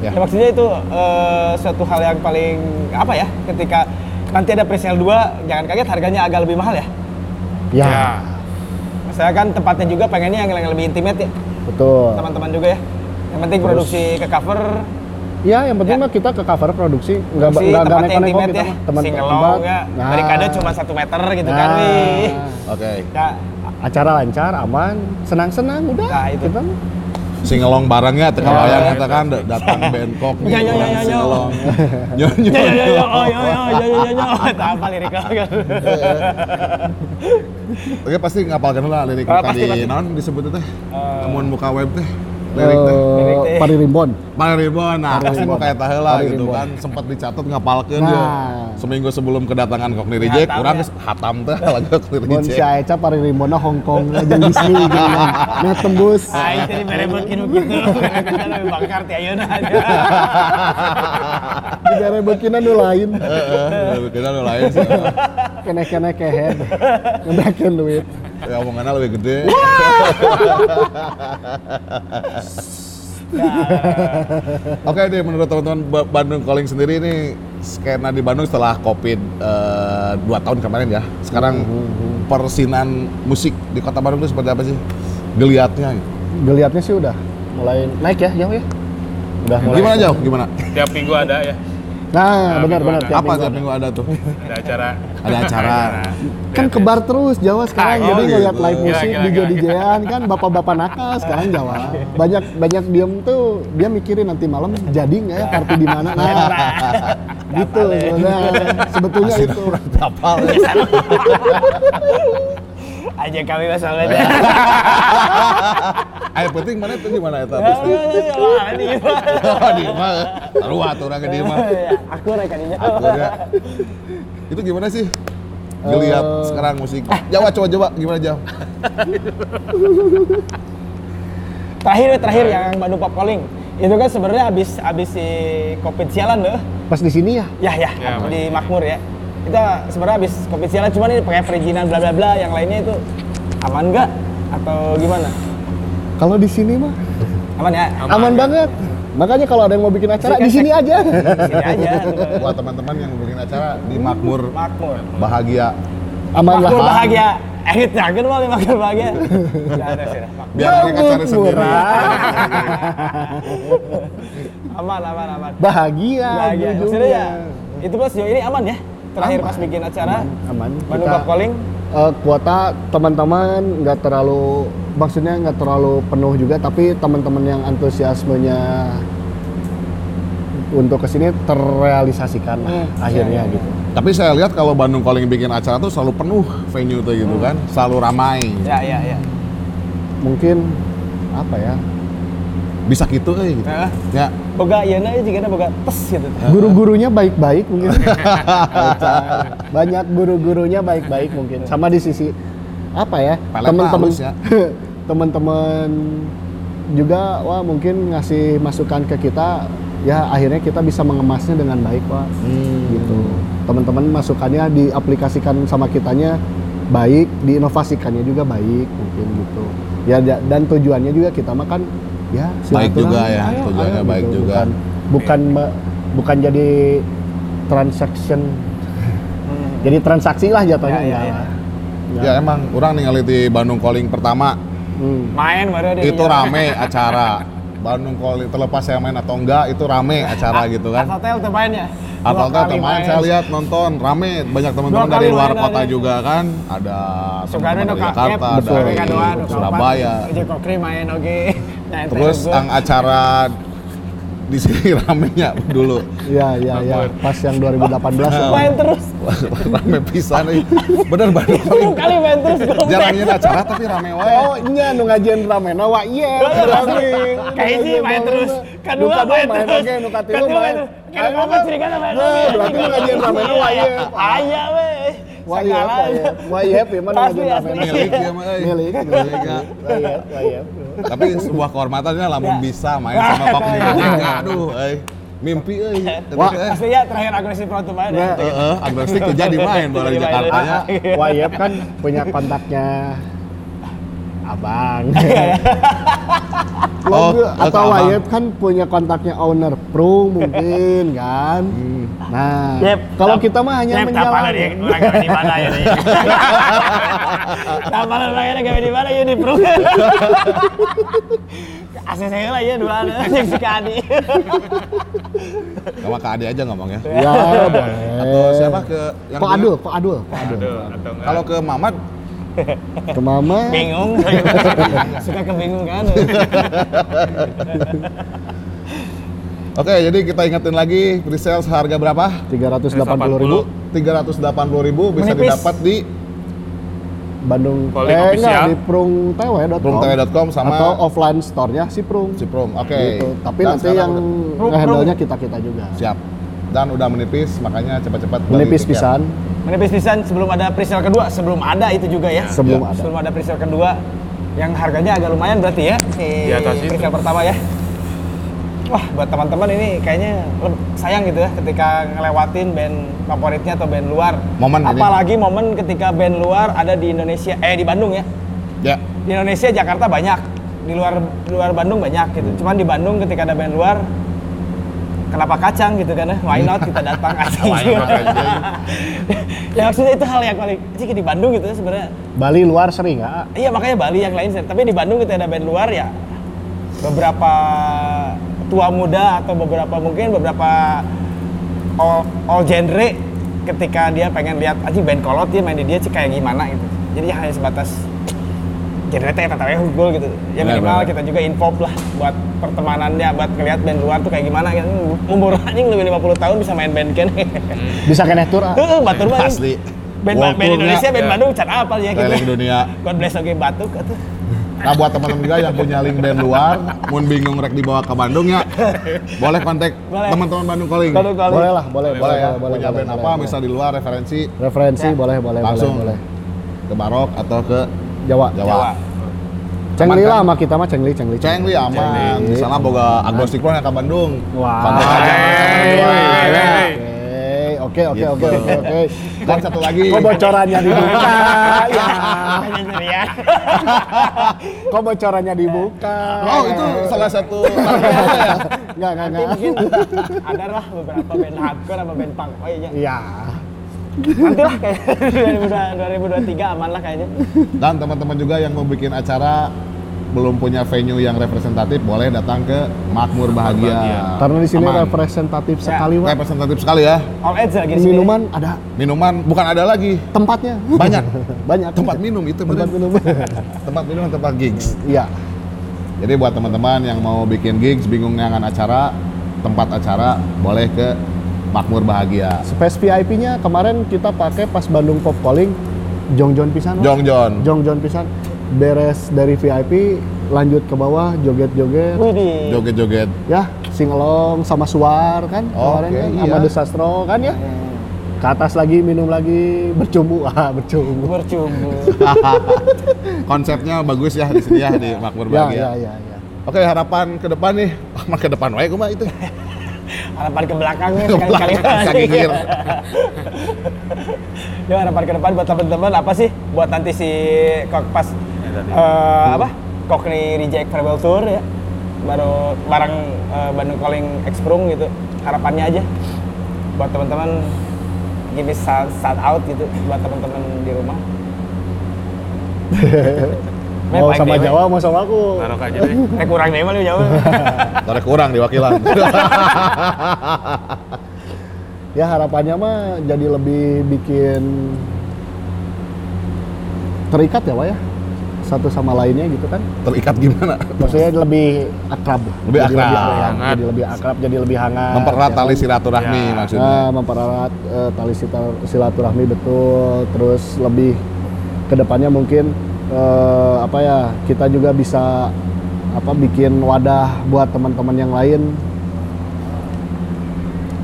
Speaker 3: Ya.
Speaker 2: Ya, maksudnya itu eh, suatu hal yang paling apa ya ketika nanti ada presale 2 jangan kaget harganya agak lebih mahal ya.
Speaker 1: Ya,
Speaker 4: Ya.
Speaker 2: Saya kan tempatnya juga pengennya yang, yang lebih intimate ya
Speaker 1: betul.
Speaker 2: teman-teman juga ya. Yang penting produksi ke cover,
Speaker 1: Ya, yang penting
Speaker 2: Ya.
Speaker 1: mah kita ke cover produksi, nggak
Speaker 2: produksi
Speaker 1: nggak nggak
Speaker 2: intimate
Speaker 1: kita
Speaker 2: ya.
Speaker 1: Teman
Speaker 2: Singelong
Speaker 1: tempat.
Speaker 2: ya.
Speaker 1: Nah.
Speaker 2: Barikade cuma satu meter gitu kan,
Speaker 1: Nah.
Speaker 2: wih.
Speaker 3: Oke.
Speaker 2: Ya,
Speaker 1: Acara lancar, aman, senang-senang, udah.
Speaker 2: Nah, itu.
Speaker 1: Kita.
Speaker 3: Singelong barengnya
Speaker 2: Ya.
Speaker 3: kabayang eta kan da- datang Bangkok
Speaker 2: Ya, ya, ya, ya, ya.
Speaker 3: Singelong.
Speaker 2: Ya ya ya oh ya ya ya ya ya ya tak apa liriknya kan.
Speaker 3: Oke pasti ngapalkeun lah lirik
Speaker 2: Ah,
Speaker 3: tadi naon disebut teh?
Speaker 2: Eh.
Speaker 3: Namun buka web teh. Lirik teh.
Speaker 2: Lirik
Speaker 1: Eh,
Speaker 2: teh.
Speaker 1: Pari Rimbon.
Speaker 3: Paririmbon, nah pasti mau kayak tahe lah
Speaker 1: Pari
Speaker 3: gitu
Speaker 1: Rimbon.
Speaker 3: kan sempat dicatat ngapalkeun
Speaker 1: Nah.
Speaker 3: dia. Seminggu sebelum kedatangan Kokni Reject,
Speaker 2: Hatam
Speaker 3: urang
Speaker 2: ya.
Speaker 3: geus hatam teh lagu Kokni
Speaker 1: Bon si
Speaker 3: Reject.
Speaker 1: Aeca Pari Rimbonna Hongkong aja Disney gitu kan. Nah tembus.
Speaker 2: Aing tadi berebut kinu gitu. Kadang-kadang lebih bangkar ti ayeuna aja.
Speaker 1: Di daerah Bekina nu lain.
Speaker 3: Heeh, kita nu lain sih.
Speaker 1: Kene-kene kehead. Ngebekeun duit.
Speaker 3: Ya omongannya lebih gede. Oke deh, menurut teman-teman Ba- Bandung Calling sendiri ini skena di Bandung setelah COVID eh, dua tahun kemarin ya. Sekarang persinan musik di kota Bandung itu seperti apa sih? Geliatnya.
Speaker 1: Geliatnya sih udah mulai naik ya jauh ya. Udah mulai.
Speaker 3: Gimana jauh? Gimana?
Speaker 4: Tiap minggu ada ya.
Speaker 1: Nah,
Speaker 4: Nah,
Speaker 1: benar-benar
Speaker 3: Apa
Speaker 1: minggu
Speaker 3: tiap
Speaker 1: ada.
Speaker 3: minggu ada tuh?
Speaker 4: Ada acara.
Speaker 3: Ada acara.
Speaker 1: Kan kebar terus Jawa sekarang
Speaker 3: Ah,
Speaker 1: jadi
Speaker 3: oh
Speaker 1: ngeliat
Speaker 3: gitu.
Speaker 1: live musik
Speaker 4: gila,
Speaker 1: di
Speaker 4: gila,
Speaker 1: DJ-an kan bapak-bapak nakal sekarang Jawa. Banyak banyak diem tuh dia mikirin nanti malam jadi nggak ya party di mana. Nah, gitu sebenarnya sebetulnya itu.
Speaker 3: Kapal.
Speaker 2: Aja kami masalahnya.
Speaker 3: Ayo penting mana itu gimana itu?
Speaker 2: Ya, ya, ya, wah, ini gimana?
Speaker 3: di mah. Taruh atuh orangnya di mah.
Speaker 2: Aku rekaninya.
Speaker 3: Akhirnya itu gimana sih? Ngeliat
Speaker 1: Eh.
Speaker 3: sekarang musik. Jawa coba coba gimana Jawa?
Speaker 2: Terakhir terakhir yang Bandung Pop Calling. Itu kan sebenarnya abis abis si Covid sialan deh.
Speaker 1: Pas di sini ya
Speaker 2: Ya ya,
Speaker 4: Ya,
Speaker 2: di Makmur ya. Kita sebenarnya habis covid sialan cuman ini pakai perizinan bla bla bla yang lainnya itu aman nggak atau gimana?
Speaker 1: kalau di sini mah
Speaker 2: Aman ya?
Speaker 1: aman banget. Makanya kalau ada yang mau bikin acara di sini aja.
Speaker 2: Di sini aja. tuh.
Speaker 3: Buat teman-teman yang bikin acara di Makmur
Speaker 2: Makmur.
Speaker 3: bahagia.
Speaker 1: Aman lah.
Speaker 2: Makmur bahagia. Eh, yakin mau makmur bahagia.
Speaker 3: Biar mereka cari sendiri.
Speaker 2: Aman, aman, aman.
Speaker 1: Bahagia.
Speaker 2: Bahagia. Maksudnya ya, itu pas sejauh ini aman ya? Terakhir pas bikin acara,
Speaker 1: Aman.
Speaker 2: Bandung Calling,
Speaker 1: Eh, kuota teman-teman nggak terlalu maksudnya nggak terlalu penuh juga tapi teman-teman yang antusiasmenya untuk ke sini terrealisasikan lah
Speaker 2: Hmm,
Speaker 1: akhirnya
Speaker 2: iya, iya.
Speaker 1: gitu
Speaker 3: Tapi saya lihat kalau Bandung Calling bikin acara tuh selalu penuh venue tuh gitu kan, selalu ramai.
Speaker 2: ya ya ya.
Speaker 1: mungkin apa ya
Speaker 3: Bisa gitu eh gitu.
Speaker 2: Nah.
Speaker 3: Ya.
Speaker 2: Boga iya na juga boga tes gitu.
Speaker 1: guru-gurunya baik-baik mungkin banyak guru-gurunya baik-baik mungkin sama di sisi apa ya teman-teman
Speaker 3: ya.
Speaker 1: teman-teman juga wah mungkin ngasih masukan ke kita ya akhirnya kita bisa mengemasnya dengan baik wah
Speaker 3: Hmm.
Speaker 1: gitu teman-teman masukannya diaplikasikan sama kitanya baik diinovasikannya juga baik mungkin gitu ya da- dan tujuannya juga kita mah kan ya
Speaker 3: Baik juga ya, tujuannya baik juga.
Speaker 1: bukan bukan ma- bukan jadi transaction jadi transaksi lah jatuhnya
Speaker 2: Ya, ya,
Speaker 1: enggak
Speaker 2: ya.
Speaker 1: lah.
Speaker 3: Ya emang orang ningali di Bandung Calling pertama
Speaker 1: Hmm.
Speaker 2: Main baru ada
Speaker 3: itu rame acara. Bandung Calling terlepas saya main atau enggak itu rame acara gitu kan.
Speaker 2: Hotel tuh.
Speaker 3: Apakah
Speaker 2: Dua kali
Speaker 3: teman
Speaker 2: main.
Speaker 3: saya lihat nonton rame banyak teman-teman dari luar kota
Speaker 2: aja.
Speaker 3: juga kan ada
Speaker 2: Soekarno
Speaker 3: Jakarta dari Surabaya
Speaker 2: Kokri main oke. Nah,
Speaker 3: terus
Speaker 2: juga.
Speaker 3: ang acara di sini ramenya dulu
Speaker 1: Iya, iya, iya. Pas yang 2018 ya.
Speaker 2: main terus.
Speaker 3: rame pisan nih bener
Speaker 2: Sepuluh
Speaker 3: Calling
Speaker 2: kali main terus gue.
Speaker 3: jarangnya acara tapi rame wae
Speaker 1: Oh, iya nu ngajian ramena wa iya. berarti.
Speaker 2: Kayak ini main terus. Kedua
Speaker 1: Nu
Speaker 2: main
Speaker 1: main
Speaker 2: terus.
Speaker 1: oge, nu katilu
Speaker 2: Ketilu
Speaker 1: main.
Speaker 2: terus. Kalau ngomong cerita main
Speaker 1: Nah, berarti nu ngajian ramena wa iya.
Speaker 2: Aya weh.
Speaker 1: Wayep,
Speaker 2: segala.
Speaker 1: Wayep, wayep, ya mana ngajarin
Speaker 2: asli.
Speaker 1: apa?
Speaker 3: Milik ya.
Speaker 1: Milik, milik, wayep, wayep.
Speaker 3: Tapi sebuah kehormatannya lamun
Speaker 2: Ya.
Speaker 3: bisa main sama Kok JK. Aduh, euy. Mimpi euy.
Speaker 1: Wah.
Speaker 3: Wah.
Speaker 2: Asli ya terakhir agresif pro tuh main. Ya.
Speaker 3: Heeh, agresif tuh jadi main bola di Jakarta
Speaker 2: ya.
Speaker 1: Wayep kan punya kontaknya abang.
Speaker 3: Oh,
Speaker 1: Lo-
Speaker 3: oh,
Speaker 1: atau
Speaker 3: abang.
Speaker 1: Wayep kan punya kontaknya owner pro mungkin kan. Nah,
Speaker 2: Yep.
Speaker 1: kalau kita mah hanya
Speaker 2: Yep, tapalan dia
Speaker 1: menjalankan.
Speaker 2: orang gawe di mana ya. Tapalan orang gawe di mana ya di pro. ACC lah ya dua yang si Kadi.
Speaker 3: Sama ke Ade aja ngomong ya.
Speaker 1: Ya, boleh.
Speaker 3: Atau siapa ke yang
Speaker 1: Kok? Adul, kok Adul, kok Adul.
Speaker 3: Kalau ke Mamat
Speaker 1: Ke Mama
Speaker 2: Bingung. Suka kebingungan.
Speaker 3: Oke, jadi kita ingetin lagi presale harga berapa?
Speaker 1: 380 ribu
Speaker 3: 380 ribu bisa
Speaker 2: Menipis.
Speaker 3: didapat di
Speaker 1: Bandung
Speaker 4: Calling
Speaker 1: eh enggak di prungtw.com
Speaker 3: prungtw.com sama
Speaker 1: atau offline store-nya si Prung.
Speaker 3: Ciprum. Oke.
Speaker 1: Gitu. Tapi
Speaker 3: Dan
Speaker 1: nanti yang
Speaker 2: Prung,
Speaker 1: nge-handle-nya kita-kita juga.
Speaker 3: siap. Dan udah menipis, makanya cepat-cepat beli
Speaker 1: Menipis
Speaker 3: tiket.
Speaker 1: pisan
Speaker 2: Menipis pisan sebelum ada presale kedua, sebelum ada itu juga ya.
Speaker 1: sebelum
Speaker 3: Ya.
Speaker 1: ada.
Speaker 2: Sebelum ada presale kedua yang harganya agak lumayan berarti ya si
Speaker 4: Di atas itu.
Speaker 2: presale pertama ya. Wah, buat teman-teman ini kayaknya sayang gitu ya ketika ngelewatin band favoritnya atau band luar.
Speaker 3: Momen ini.
Speaker 2: Apalagi momen ketika band luar ada di Indonesia, eh di Bandung ya.
Speaker 3: Ya.
Speaker 2: Di Indonesia Jakarta banyak, di luar di luar Bandung banyak gitu. Cuman di Bandung ketika ada band luar kenapa kacang gitu kan? Why not kita datang aja.
Speaker 3: Why not aja.
Speaker 2: ya maksudnya itu hal yang paling sih di Bandung gitu ya sebenarnya.
Speaker 1: Bali luar sering nggak?
Speaker 2: Iya makanya Bali yang lain sih. Tapi di Bandung kita ada band luar ya beberapa tua muda atau beberapa mungkin beberapa all, all genre ketika dia pengen lihat aja band kolot dia main di dia sih kayak gimana gitu. Jadi hanya sebatas genre teh tatawnya hukul gitu. Ya
Speaker 3: Benar,
Speaker 2: minimal
Speaker 3: benar.
Speaker 2: kita juga info lah buat pertemanannya, buat ngeliat band luar tuh kayak gimana gitu. Umur anjing lebih 50 tahun bisa main band kan.
Speaker 1: Bisa kena tur ah.
Speaker 2: Heeh, batur mah.
Speaker 3: Asli.
Speaker 2: Band,
Speaker 3: World
Speaker 2: band Indonesia, band
Speaker 4: ya.
Speaker 2: Bandung, can apa ya gitu.
Speaker 3: Dunia.
Speaker 2: God bless oke batuk atuh.
Speaker 3: Nah buat teman-teman juga yang punya link band luar, mau bingung rek dibawa ke Bandung ya, boleh kontak
Speaker 2: Boleh.
Speaker 3: teman-teman Bandung calling.
Speaker 2: Bandung calling.
Speaker 1: Boleh lah, boleh,
Speaker 3: Boleh ya,
Speaker 1: boleh,
Speaker 3: punya
Speaker 1: boleh,
Speaker 3: band
Speaker 1: boleh,
Speaker 3: apa,
Speaker 1: boleh.
Speaker 3: misal di luar referensi
Speaker 1: Referensi
Speaker 2: Ya.
Speaker 1: boleh, boleh,
Speaker 3: langsung
Speaker 1: boleh, boleh.
Speaker 3: ke Barok atau ke
Speaker 1: Jawa.
Speaker 3: Jawa.
Speaker 2: Jawa.
Speaker 1: Cengli lah sama kita mah cengli, cengli.
Speaker 3: Cengli aman, di sana boga agnostik pro yang ke Bandung.
Speaker 1: Wah.
Speaker 3: Kontak aja.
Speaker 4: Hey, hey, hey.
Speaker 1: Oke, oke, oke,
Speaker 3: Gitu.
Speaker 1: oke, oke.
Speaker 3: Dan satu lagi.
Speaker 1: Kok bocorannya dibuka? ya. Kok bocorannya dibuka?
Speaker 3: Oh itu salah satu
Speaker 1: Enggak, enggak, enggak.
Speaker 2: mungkin ada lah beberapa band hardcore sama band punk. Oh iya.
Speaker 1: Iya.
Speaker 2: Nanti lah kayak 2023 aman lah kayaknya.
Speaker 3: Dan teman-teman juga yang mau bikin acara belum punya venue yang representatif boleh datang ke Makmur Bahagia.
Speaker 4: Bahagia.
Speaker 1: Karena di sini
Speaker 3: Aman.
Speaker 1: representatif
Speaker 2: Ya.
Speaker 1: sekali, Wak.
Speaker 3: representatif sekali ya.
Speaker 2: All age lagi di sini.
Speaker 1: Minuman ada
Speaker 3: Minuman bukan ada lagi,
Speaker 1: tempatnya.
Speaker 3: banyak.
Speaker 1: Banyak.
Speaker 3: Tempat minum itu
Speaker 1: Tempat
Speaker 3: bener.
Speaker 1: minum.
Speaker 3: tempat minum tempat gigs.
Speaker 1: Iya.
Speaker 3: Jadi buat teman-teman yang mau bikin gigs, bingung dengan acara, tempat acara, boleh ke Makmur Bahagia.
Speaker 1: Space VIP-nya kemarin kita pakai pas Bandung Pop Calling Jongjon pisan.
Speaker 3: Jong Jon.
Speaker 1: Jongjon pisan. Beres dari VIP lanjut ke bawah joget-joget.
Speaker 2: Widih.
Speaker 3: Joget-joget.
Speaker 1: Ya, singelong sama suar kan kemarin
Speaker 3: Oke,
Speaker 1: kan
Speaker 3: iya.
Speaker 1: sama Desastro kan ya. Ke atas lagi minum lagi bercumbu ah bercumbu.
Speaker 2: Bercumbu.
Speaker 3: Konsepnya bagus ya di sini ya di Makmur
Speaker 1: Ya,
Speaker 3: Bahagia.
Speaker 1: ya, ya, ya.
Speaker 3: Oke, harapan ke depan nih. Mah ke depan wae kumaha itu.
Speaker 2: Harapan ke sekali-kali.
Speaker 3: belakang, kaki kiri.
Speaker 2: Ya harapan ke depan buat teman-teman apa sih? Buat nanti si kok pas
Speaker 4: tadi.
Speaker 2: eh, apa? Kokni Reject Farewell Tour ya. Baru bareng eh, Bandung Calling Exprung gitu. Harapannya aja buat teman-teman give me shout, shout out gitu buat teman-teman di rumah.
Speaker 1: Mau
Speaker 2: baik
Speaker 1: sama Jawa mau sama aku.
Speaker 4: Taruh aja deh.
Speaker 2: Eh kurang deh mah lu jauh.
Speaker 3: Tarik kurang di wakilan.
Speaker 1: Ya harapannya mah jadi lebih bikin terikat ya, Wak ya. Satu sama lainnya gitu kan.
Speaker 3: Terikat gimana?
Speaker 1: Maksudnya lebih akrab.
Speaker 3: Lebih
Speaker 1: Jadi
Speaker 3: akrab.
Speaker 1: hangat,
Speaker 4: Hangat.
Speaker 1: Jadi lebih akrab, jadi lebih hangat.
Speaker 3: Mempererat
Speaker 1: ya
Speaker 3: tali
Speaker 1: kan?
Speaker 3: silaturahmi
Speaker 4: Ya.
Speaker 3: maksudnya.
Speaker 1: Nah, mempererat eh, tali silaturahmi betul, terus lebih ke depannya mungkin eh, apa ya kita juga bisa apa bikin wadah buat teman-teman yang lain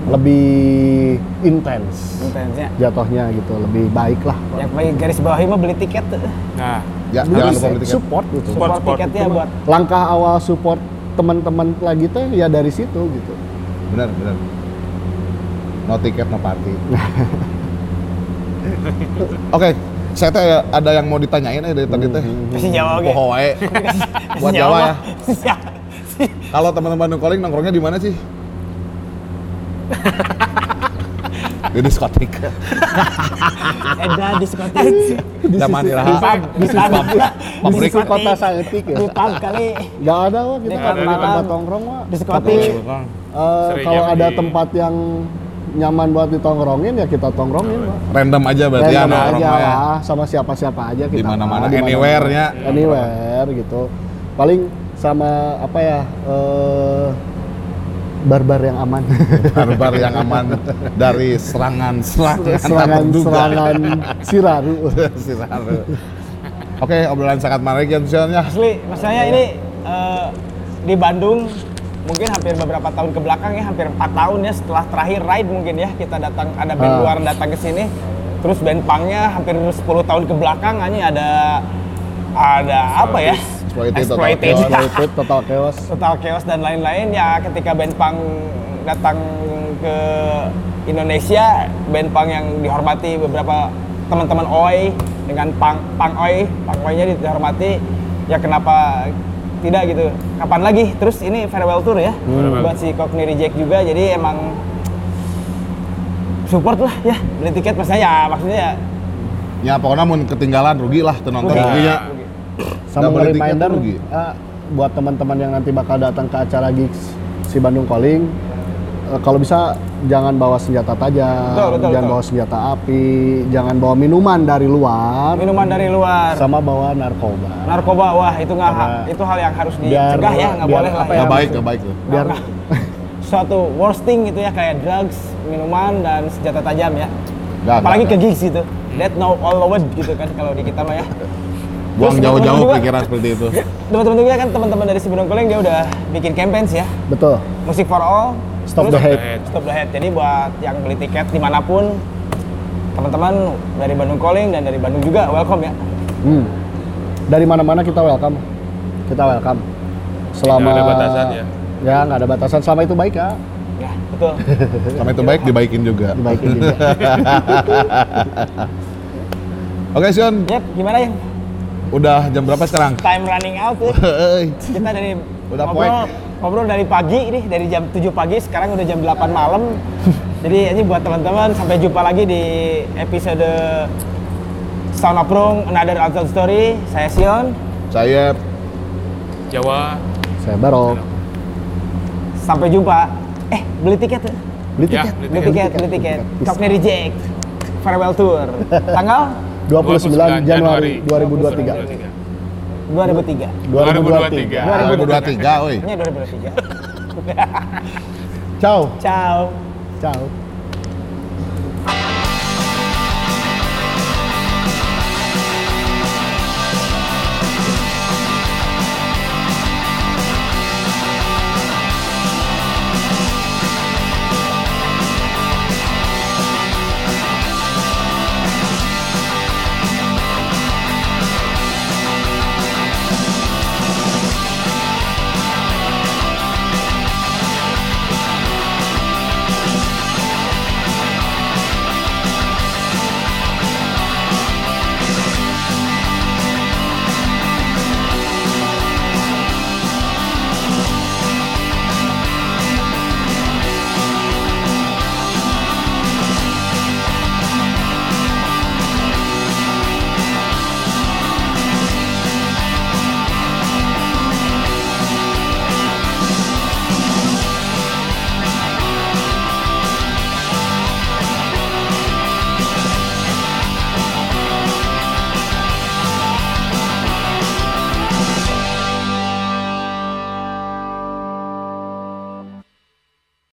Speaker 1: lebih intens
Speaker 2: Intensnya.
Speaker 1: jatuhnya gitu, lebih baik lah.
Speaker 2: Yang paling garis bawahi mah beli tiket tuh.
Speaker 4: Nah,
Speaker 3: Ya,
Speaker 1: Beli
Speaker 3: jangan lupa
Speaker 1: tiket,
Speaker 3: beli tiket.
Speaker 1: support gitu.
Speaker 2: Support,
Speaker 4: support.
Speaker 2: tiketnya buat
Speaker 1: Langkah awal support teman-teman lagi teh ya dari situ gitu.
Speaker 3: Benar, benar. No tiket, no party. Oke, saya teh ada yang mau ditanyain eh dari tadi teh.
Speaker 2: kasih Jawa oke.
Speaker 3: Poho wae. Buat Jawa ya. Kalau teman-teman Calling nongkrongnya di mana sih? di diskotik.
Speaker 2: Eda diskotik.
Speaker 3: Zaman
Speaker 2: Di
Speaker 3: iraha.
Speaker 2: pub, di pub.
Speaker 3: Pabrik.
Speaker 1: Di kota Saetik ya.
Speaker 2: Di pub kali.
Speaker 1: Gak ada wah kita
Speaker 2: Di
Speaker 1: tempat nongkrong wah.
Speaker 2: Diskotik.
Speaker 1: Eh,
Speaker 4: Sering
Speaker 1: kalau
Speaker 4: yang
Speaker 1: ada
Speaker 4: di-
Speaker 1: tempat yang nyaman buat ditongkrongin ya kita tongkrongin Wak.
Speaker 3: Random aja berarti ya
Speaker 1: Random aja
Speaker 3: ya.
Speaker 1: lah, sama siapa-siapa aja kita.
Speaker 3: Di mana-mana,
Speaker 1: mah, di mana-mana.
Speaker 3: anywhere-nya.
Speaker 1: Anywhere gitu. Paling sama apa ya? eh, barbar yang aman.
Speaker 3: Barbar yang aman dari serangan-serangan
Speaker 1: serangan serangan siraru.
Speaker 3: Siraru. Oke, obrolan sangat menarik ya tujuannya.
Speaker 2: Asli, maksudnya ini eh, di Bandung mungkin hampir beberapa tahun ke belakang ya, hampir empat tahun ya setelah terakhir ride mungkin ya kita datang ada band
Speaker 1: Ah.
Speaker 2: luar datang ke sini. Terus band punknya hampir 10 tahun ke belakang hanya ada ada apa ya?
Speaker 3: Exploited, total chaos.
Speaker 1: Total chaos.
Speaker 2: Total Chaos dan lain-lain ya ketika band punk datang ke Indonesia, band punk yang dihormati beberapa teman-teman OI dengan punk punk OI, punk OI-nya dihormati ya kenapa tidak gitu. Kapan lagi? Terus ini farewell tour ya buat si Cockney Reject juga jadi emang support lah ya beli tiket maksudnya ya maksudnya ya
Speaker 3: Ya pokoknya mau ketinggalan rugi lah tuh nonton
Speaker 2: Rugi.
Speaker 3: ruginya.
Speaker 1: Sama
Speaker 3: beli tiket
Speaker 1: reminder
Speaker 3: rugi.
Speaker 1: ah, buat teman-teman yang nanti bakal datang ke acara gigs si Bandung Calling kalau bisa jangan bawa senjata tajam,
Speaker 2: Betul, betul,
Speaker 1: jangan
Speaker 2: betul.
Speaker 1: bawa senjata api, jangan bawa minuman dari luar,
Speaker 2: minuman dari luar,
Speaker 1: sama bawa narkoba.
Speaker 2: narkoba wah itu nggak itu hal yang harus
Speaker 1: biar-
Speaker 2: dicegah ya nggak boleh lah
Speaker 1: apa
Speaker 2: ya.
Speaker 3: Gak baik, gak baik tuh.
Speaker 1: Biar
Speaker 2: Nah, suatu worsting gitu ya kayak drugs, minuman dan senjata tajam ya.
Speaker 3: Nggak,
Speaker 2: Apalagi
Speaker 3: nggak,
Speaker 2: ke gigs gitu. That no all over gitu kan kalau di kita mah ya.
Speaker 3: Buang jauh-jauh pikiran seperti itu.
Speaker 2: Teman-teman juga kan teman-teman dari Sibedong Koleng dia udah bikin campaigns ya.
Speaker 1: betul.
Speaker 2: Musik for all.
Speaker 1: Stop
Speaker 2: terus
Speaker 1: the hate.
Speaker 2: Stop the hate. Jadi buat yang beli tiket di mana pun teman-teman dari Bandung Calling dan dari Bandung juga welcome ya.
Speaker 1: Hmm. Dari mana-mana kita welcome. Kita welcome. Selama
Speaker 4: Nggak ada batasan ya?
Speaker 1: Ya, nggak ada batasan. Selama itu baik ya.
Speaker 2: Ya, betul.
Speaker 3: Sama itu baik dibaikin juga.
Speaker 1: Dibaikin juga.
Speaker 3: Oke Sion,
Speaker 2: Yap, gimana ya?
Speaker 3: udah jam berapa sekarang?
Speaker 2: Time running out ya.
Speaker 3: Hei.
Speaker 2: Kita dari
Speaker 3: Udah
Speaker 2: ngobrol. Ngobrol dari pagi nih, dari jam 7 pagi, sekarang udah jam 8 malam. Jadi ini buat teman-teman, sampai jumpa lagi di episode Sound of Room, Another Untold Story. Saya Sion,
Speaker 3: Saya
Speaker 4: Jawa.
Speaker 1: Saya Barok.
Speaker 2: sampai jumpa. Eh, beli tiket tuh.
Speaker 1: Beli
Speaker 4: Ya,
Speaker 1: tiket.
Speaker 4: beli
Speaker 2: Beli tiket, beli tiket.
Speaker 1: Bisa.
Speaker 2: Cockney Reject, Farewell Tour. Tanggal
Speaker 1: 29 Januari 2023.
Speaker 2: 2003.
Speaker 1: 2023.
Speaker 3: 2023, woi.
Speaker 2: Ini 2023.
Speaker 1: Ciao.
Speaker 2: Ciao.
Speaker 1: Ciao.